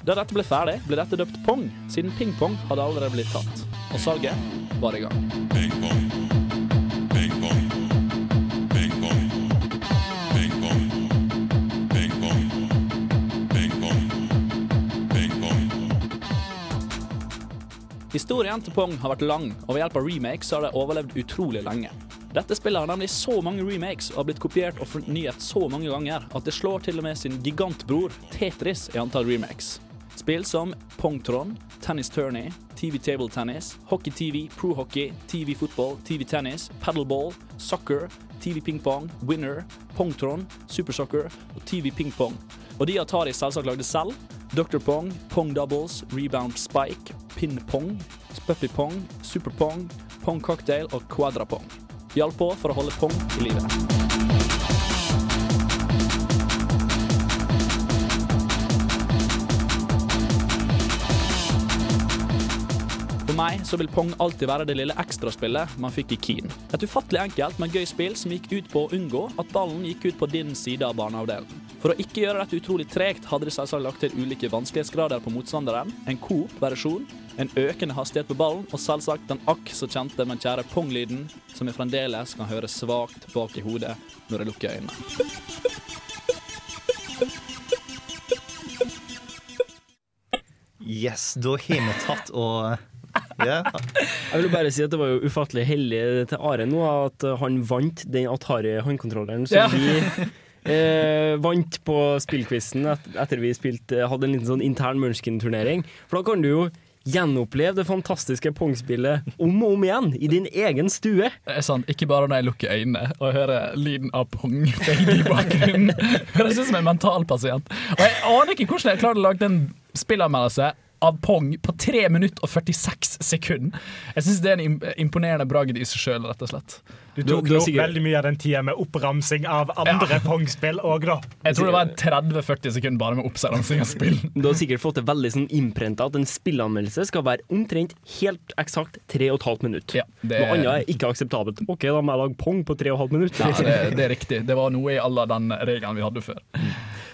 Da dette ble ferdig, ble dette døpt Pong, siden pingpong hadde allerede blitt tatt. Og salget var i gang. Historien til Pong har vært lang, og ved hjelp av remakes har det overlevd utrolig lenge. Dette spillet har nemlig så mange remakes og har blitt kopiert og fornyet så mange ganger at det slår til og med sin gigantbror Tetris i antall remakes. Spill som Pongtron, Tennis Tourney, TV Table Tennis, Hockey TV, Pro Hockey, TV Football, TV Tennis, Paddleball, Soccer, TV Ping Pong, Winner, Pongtron, Super Soccer og TV Ping Pong. Og de Atari selvsagt lagde selv. Dr. Pong, Pong Doubles, Rebound Spike, Pin Pong, Puppy Pong, Super Pong, Pong Cocktail og Quadra Pong. Hjalp på for å holde Pong i live. Meg så vil Pong alltid være det lille ekstraspillet man fikk i Keen. Et ufattelig enkelt, men gøy spill som gikk ut på å unngå at ballen gikk ut på din side av baneavdelen. For å ikke gjøre dette utrolig tregt, hadde de selvsagt lagt til ulike vanskelighetsgrader på motstanderen, en Coop-versjon, en økende hastighet på ballen, og selvsagt den akk så kjente, men kjære Pong-lyden, som jeg fremdeles kan høre svakt bak i hodet når jeg lukker øynene. Yes, da har vi tatt og ja. Jeg vil bare si at det var jo ufattelig heldig til Are nå at han vant den Atari håndkontrolleren som Ja. vi eh, vant på spillquizen et, etter vi spilte, hadde en liten sånn intern Munchkin-turnering. For da kan du jo gjenoppleve det fantastiske Pong-spillet om og om igjen i din egen stue. Det er sant, Ikke bare når jeg lukker øynene og hører lyden av pong i bakgrunnen. Høres ut som en mentalpasient. Og jeg aner ikke hvordan jeg klarte å lage en spillanmeldelse av Pong på 3 minutter og 46 sekunder. Jeg syns det er en imponerende bragd i seg sjøl, rett og slett. Du tok jo veldig mye av den tida med oppramsing av andre Pong-spill òg, da. Jeg tror det var 30-40 sekunder bare med oppramsing av spill. Du har sikkert fått det veldig sånn innprenta at en spillanmeldelse skal være omtrent helt eksakt 3,5 minutt. det- Noe annet er ikke akseptabelt. OK, da må jeg lage Pong på 3,5 minutter. Ja, det, det er riktig. Det var noe i alle den regelen vi hadde før.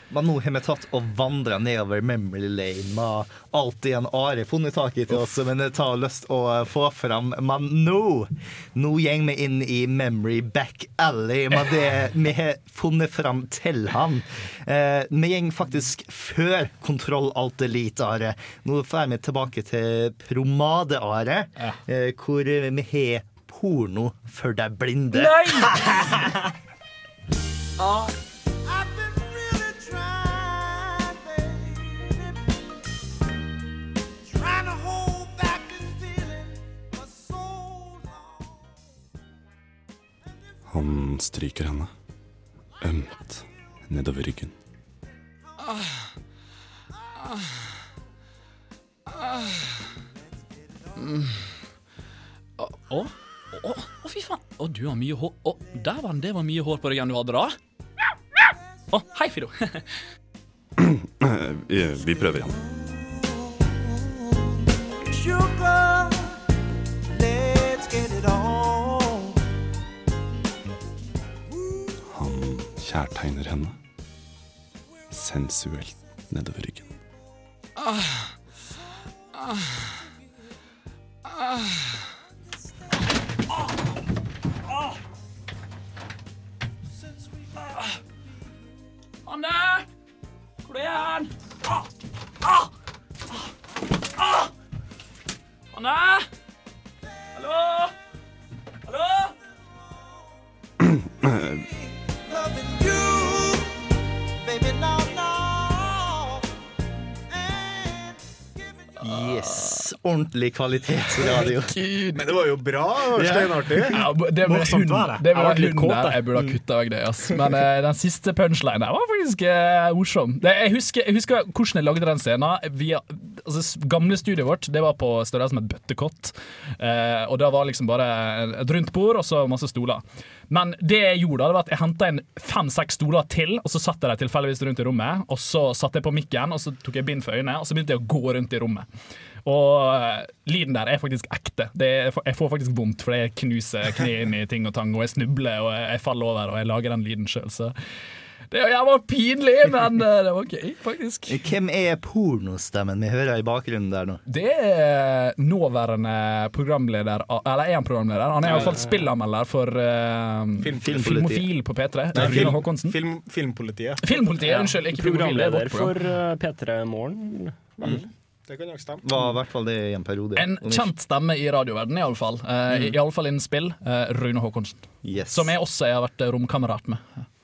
Men nå har vi tatt og vandra nedover memory lane med alt igjen Are funnet tak i til oss, men det tar lyst å få fram. Men nå, nå går vi inn i memory back alley med det vi har funnet fram til han. Eh, vi går faktisk før Kontroll Alt Elite, Are. Nå får vi tilbake til Promade-Are, eh, hvor vi har porno for deg blinde. Trying Han stryker henne. Ømt nedover ryggen. Å, å, å, å, fy faen. Å, du har mye hår. Å, dæven, det var mye hår på ryggen du hadde da. Å, hei, Fido. Eh, vi, vi prøver igjen. Sugar, kjærtegner henne. Sensuelt nedover ryggen. Ah. Ordentlig kvalitetsradio. Men det var jo bra. Det var steinartig. Ja, det var, Morsomt hund, var det. det ble Jeg kåt, der. jeg. Jeg burde ha kutta vekk det. Ass. Men uh, den siste punchlinen der var faktisk uh, morsom. Det, jeg, husker, jeg husker hvordan jeg lagde den scenen. Via, altså, gamle studioet vårt Det var på størrelse med et bøttekott. Uh, og det var liksom bare et rundt bord og så masse stoler. Men det jeg gjorde, da, det var at jeg henta inn fem-seks stoler til, og så satt jeg dem tilfeldigvis rundt i rommet. Og så satte jeg på mikken, og så tok jeg bind for øynene, og så begynte jeg å gå rundt i rommet. Og eh, lyden der er faktisk ekte. Det er, jeg får faktisk vondt, for jeg knuser kneet inn i ting og tang, og jeg snubler og jeg, jeg faller over, og jeg lager den lyden sjøl, så det er jævla pinlig, men eh, det var gøy, faktisk. Hvem er pornostemmen vi hører i bakgrunnen der nå? Det er nåværende programleder Eller er han programleder? Han er iallfall spillanmelder for uh, Film- Filmofil på P3. Nei, Rune film, Håkonsen. film, filmpolitiet. Filmpolitiet, unnskyld, ikke er Programleder for uh, P3 Morgen. vel? Det kan nok stemme. Var i hvert fall det i en periode. En kjent stemme i radioverdenen, iallfall. Uh, Mm. i Iallfall innen spill. Uh, Rune Håkonsen. Yes. Som jeg også har vært romkamerat med.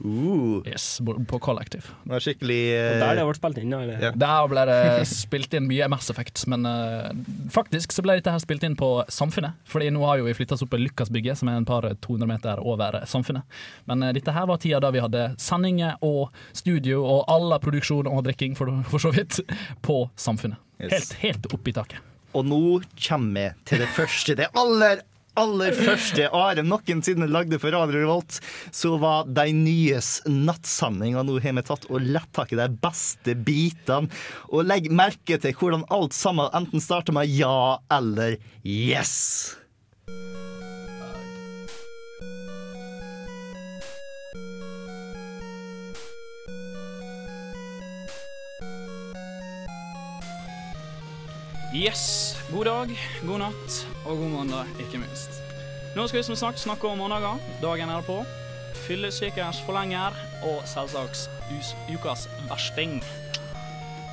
Uh. Yes, på kollektiv. Det var skikkelig uh, der det ble spilt inn, da? Eller? Ja. Der ble det spilt inn mye Mass Effect, men uh, faktisk så ble dette her spilt inn på Samfunnet. Fordi nå har jo vi flytta oss opp på Lykasbygget, som er en par 200 meter over Samfunnet. Men eh, dette her var tida da vi hadde sendinger og studio og all produksjon og drikking, for, for så vidt, på Samfunnet. Yes. Helt, helt oppi taket. Og nå kommer vi til det første, det aller, aller første Are noensinne lagde for Radio Revolt. Så var de nyes nattsamling. og nå har vi tatt og lett tak i de beste bitene. Og legg merke til hvordan alt sammen enten starter med ja eller yes. Yes. God dag, god natt og god mandag, ikke minst. Nå skal vi som sagt snakke om mandager. Dagen er på. Fyllesykers forlenger og selvsagt ukas versting.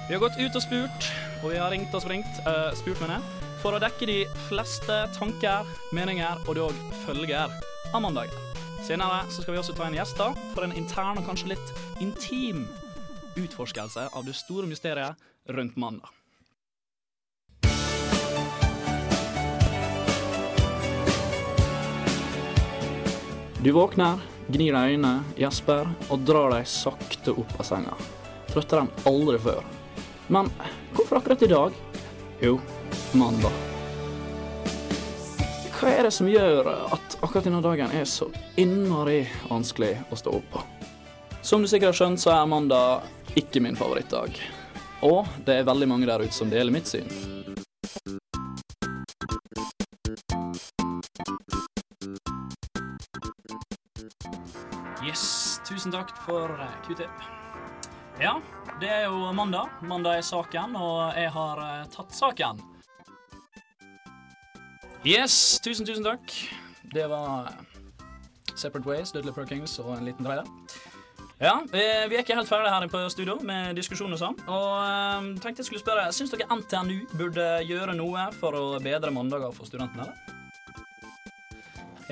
Vi har gått ut og spurt, og vi har ringt og springt, uh, spurt med det, for å dekke de fleste tanker, meninger og dog følger av mandagen. Senere så skal vi også ta inn gjester for en intern og kanskje litt intim utforskelse av det store mysteriet rundt mandag. Du våkner, gnir deg i øynene, gjesper og drar deg sakte opp av senga. Trøttere enn aldri før. Men hvorfor akkurat i dag? Jo, mandag. Hva er det som gjør at akkurat denne dagen er så innmari vanskelig å stå opp på? Som du sikkert har skjønt, så er mandag ikke min favorittdag. Og det er veldig mange der ute som deler mitt syn. Yes, tusen takk for Q-tip. Ja, det er jo mandag. Mandag er saken, og jeg har eh, tatt saken. Yes, tusen, tusen takk. Det var Separate Ways, Dudley Perkins og en liten trailer. Ja, vi, vi er ikke helt ferdige her på studio med diskusjon og sånn. Og eh, tenkte jeg skulle spørre, Syns dere NTNU burde gjøre noe for å bedre mandager for studentene? eller?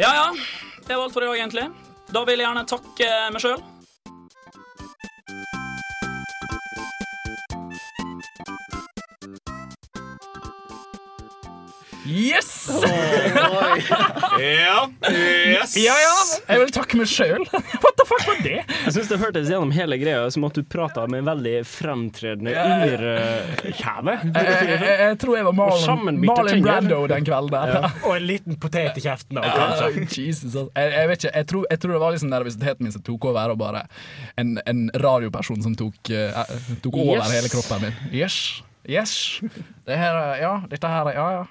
Ja ja, det var alt for i dag, egentlig. Da vil jeg gjerne takke meg sjøl. Yes! Ja. Yes. Ja, ja. Jeg vil takke meg sjøl. What the fuck var det? Jeg syns det hørtes gjennom hele greia som at du prata med en veldig fremtredende underkjeve. Jeg, jeg, jeg, tror jeg var Malin Marlon, Marlon. Brando den kvelden der. Ja. Og en liten potet i kjeften. Ja, Jesus, altså. jeg, jeg vet ikke, jeg tror, jeg tror det var liksom nervøsiteten min som tok over, og bare en, en radioperson som tok, uh, tok over Yes. hele kroppen min. Yes. Yes. Det her, er- ja, dette her er Ja, ja.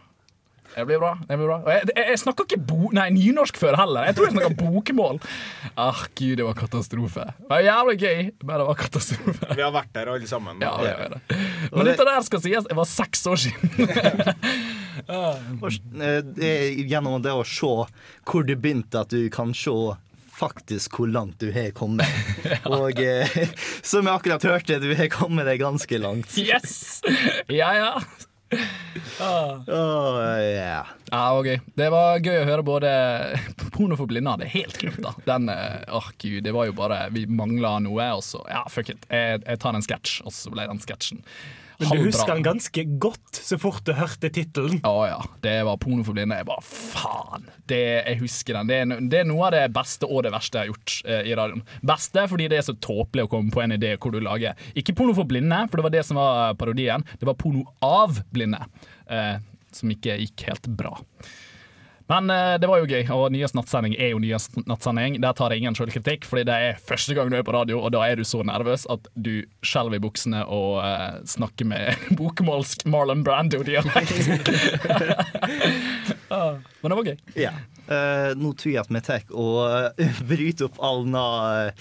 Det blir bra. det blir bra Og Jeg, jeg, jeg snakker ikke bo nei, nynorsk før heller. Jeg tror jeg snakker bokmål. Ah, gud, det var katastrofe. Det var jævlig gøy, men det var katastrofe. Vi har vært der alle sammen. Ja, det er det. Men dette der skal sies, det var seks år siden. Og, eh, det gjennom det å se hvor du begynte, at du kan se faktisk hvor langt du har kommet. Og eh, som jeg akkurat hørte, du har kommet deg ganske langt. Yes! Ja, ja. Ah. ja. Ja, okay. Det var gøy å høre både Porno for blinde hadde helt glemt, da. Den, oh, åh gud, det var jo bare Vi mangla noe, og så Ja, fuck it. Jeg, jeg tar en sketsj, og så ble den sketsjen Men du husker den ganske godt så fort du hørte tittelen. Å ja. Det var porno for blinde. Jeg bare faen. Det, jeg husker den. Det er, det er noe av det beste og det verste jeg har gjort eh, i radioen. Beste fordi det er så tåpelig å komme på en idé hvor du lager Ikke porno for blinde, for det var det som var parodien. Det var porno av blinde. Eh, som ikke gikk helt bra. Men eh, det var jo gøy, og Nyest nattsending er jo Nyest nattsending. Der tar jeg ingen selvkritikk, fordi det er første gang du er på radio, og da er du så nervøs at du skjelver i buksene og uh, snakker med bokmålsk Marlon Brando-dialekt. Ah, Men det var gøy. Ja. Uh, nå tror jeg at vi tar og bryter opp all uh,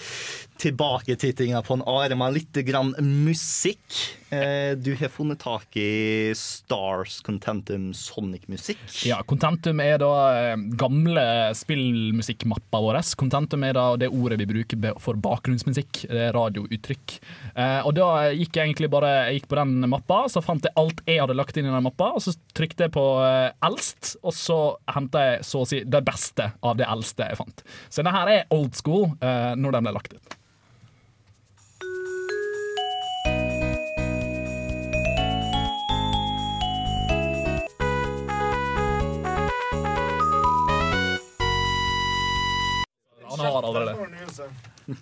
tilbaketittinga på en arm av litt grann musikk. Eh, du har funnet tak i Stars Contentum Sonic-musikk. Ja, Contentum er da eh, gamle spillmusikkmappa vår. Contentum er da det ordet vi bruker for bakgrunnsmusikk. Det er radiouttrykk. Eh, og da gikk jeg egentlig bare jeg gikk på den mappa, så fant jeg alt jeg hadde lagt inn i den mappa, og så trykte jeg på eldst, og så henta jeg så å si det beste av det eldste jeg fant. Så denne her er old school når den ble lagt ut. Han har allerede.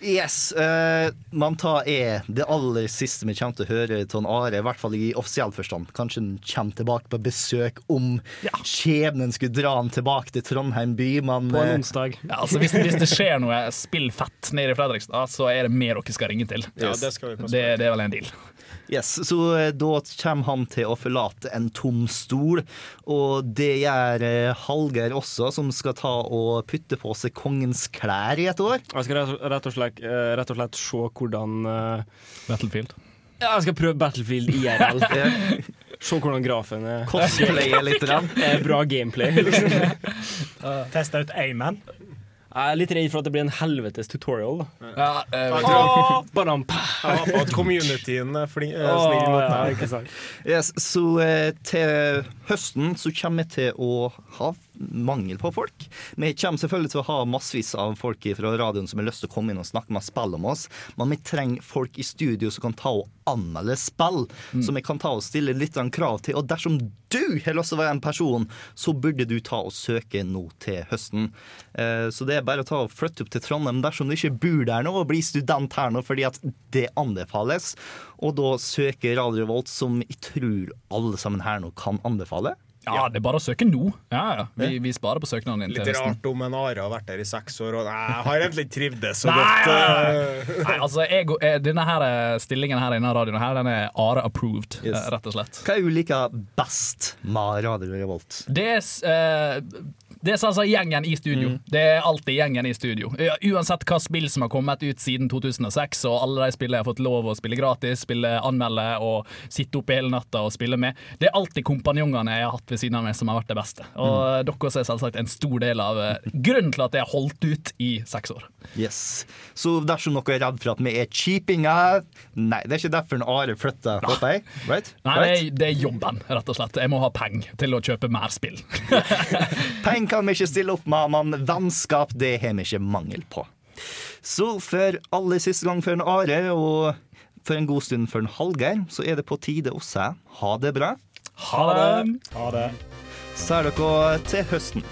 Yes. Uh, Manta er det aller siste vi kommer til å høre av Are, i hvert fall i offisiell forstand. Kanskje han kommer tilbake på besøk om skjebnen skulle dra han tilbake til Trondheim by, men På en eh, onsdag. Ja, altså hvis, hvis det skjer noe spillfett nede i Fredrikstad, så er det mer dere skal ringe til. Ja, det skal vi det, det er vel en deal. Yes, så eh, da kommer han til å forlate en tom stol, og det gjør Halger Hallgeir også, som skal ta og putte på seg kongens klær i et år. Jeg skal rett, og slett, eh, rett og slett se hvordan uh, Battlefield. Ja, jeg skal prøve Battlefield IRL. Se hvordan grafen er. Cosplaye litt, Det Eh, Bra gameplay. Liksom. Testa ut Amen. Jeg er litt redd for at det blir en helvetes tutorial. Da. Ja, eh. Jeg håper at communityen er snill mot ja, ikke sant. Yes, så eh, til høsten så kommer vi til å ha mangel på folk. Vi kommer selvfølgelig til å ha massevis av folk fra radioen som har lyst til å komme inn og snakke med spill om oss, men vi trenger folk i studio som kan ta og anmelde spill, som vi kan ta og stille litt krav til. Og dersom du har lyst til å være en person, så burde du ta og søke nå til høsten. Eh, Så det er bare å ta og flytte opp til Trondheim dersom du ikke bor der nå og blir student her nå, fordi at det anbefales. Og da søker Radio Revolt, som jeg tror alle sammen her nå kan anbefale. Ja, det er bare å søke nå. Ja, ja. Vi, vi sparer på søknaden din Litt rart om en Are har vært der i seks år, og nei, jeg har egentlig ikke trivdes så Nei, godt. eh. Nei, altså, jeg, eh, denne her eh, stillingen her inne i radioen her, den er Are approved, Yes. rett og slett. Hva er ulike best med Radio Revolt? Det er, eh, det er altså gjengen i studio. Mm. Det er alltid gjengen i studio. Uansett hva spill som har kommet ut siden 2006, og alle de spillene jeg har fått lov å spille gratis, spille anmelde og sitte oppe hele natta og spille med. Det er alltid kompanjongene jeg har hatt ved siden av meg som har vært det beste. Og Mm. dere er selvsagt en stor del av eh, grunnen til at jeg har holdt ut i seks år. Yes. Så dersom dere er redd for at vi er cheapinger Nei, det er ikke derfor en Are flytter, håper jeg. Right? Nei, right? det er, det er jobben, rett og slett. Jeg må ha penger til å kjøpe mer spill. Penger kan vi ikke stille opp med, men vennskap det har vi ikke mangel på. Så for aller siste gang for en Are, og for en god stund for en Hallgeir, så er det på tide å si ha det bra. Ha det! Ha det. Så er dere til høsten.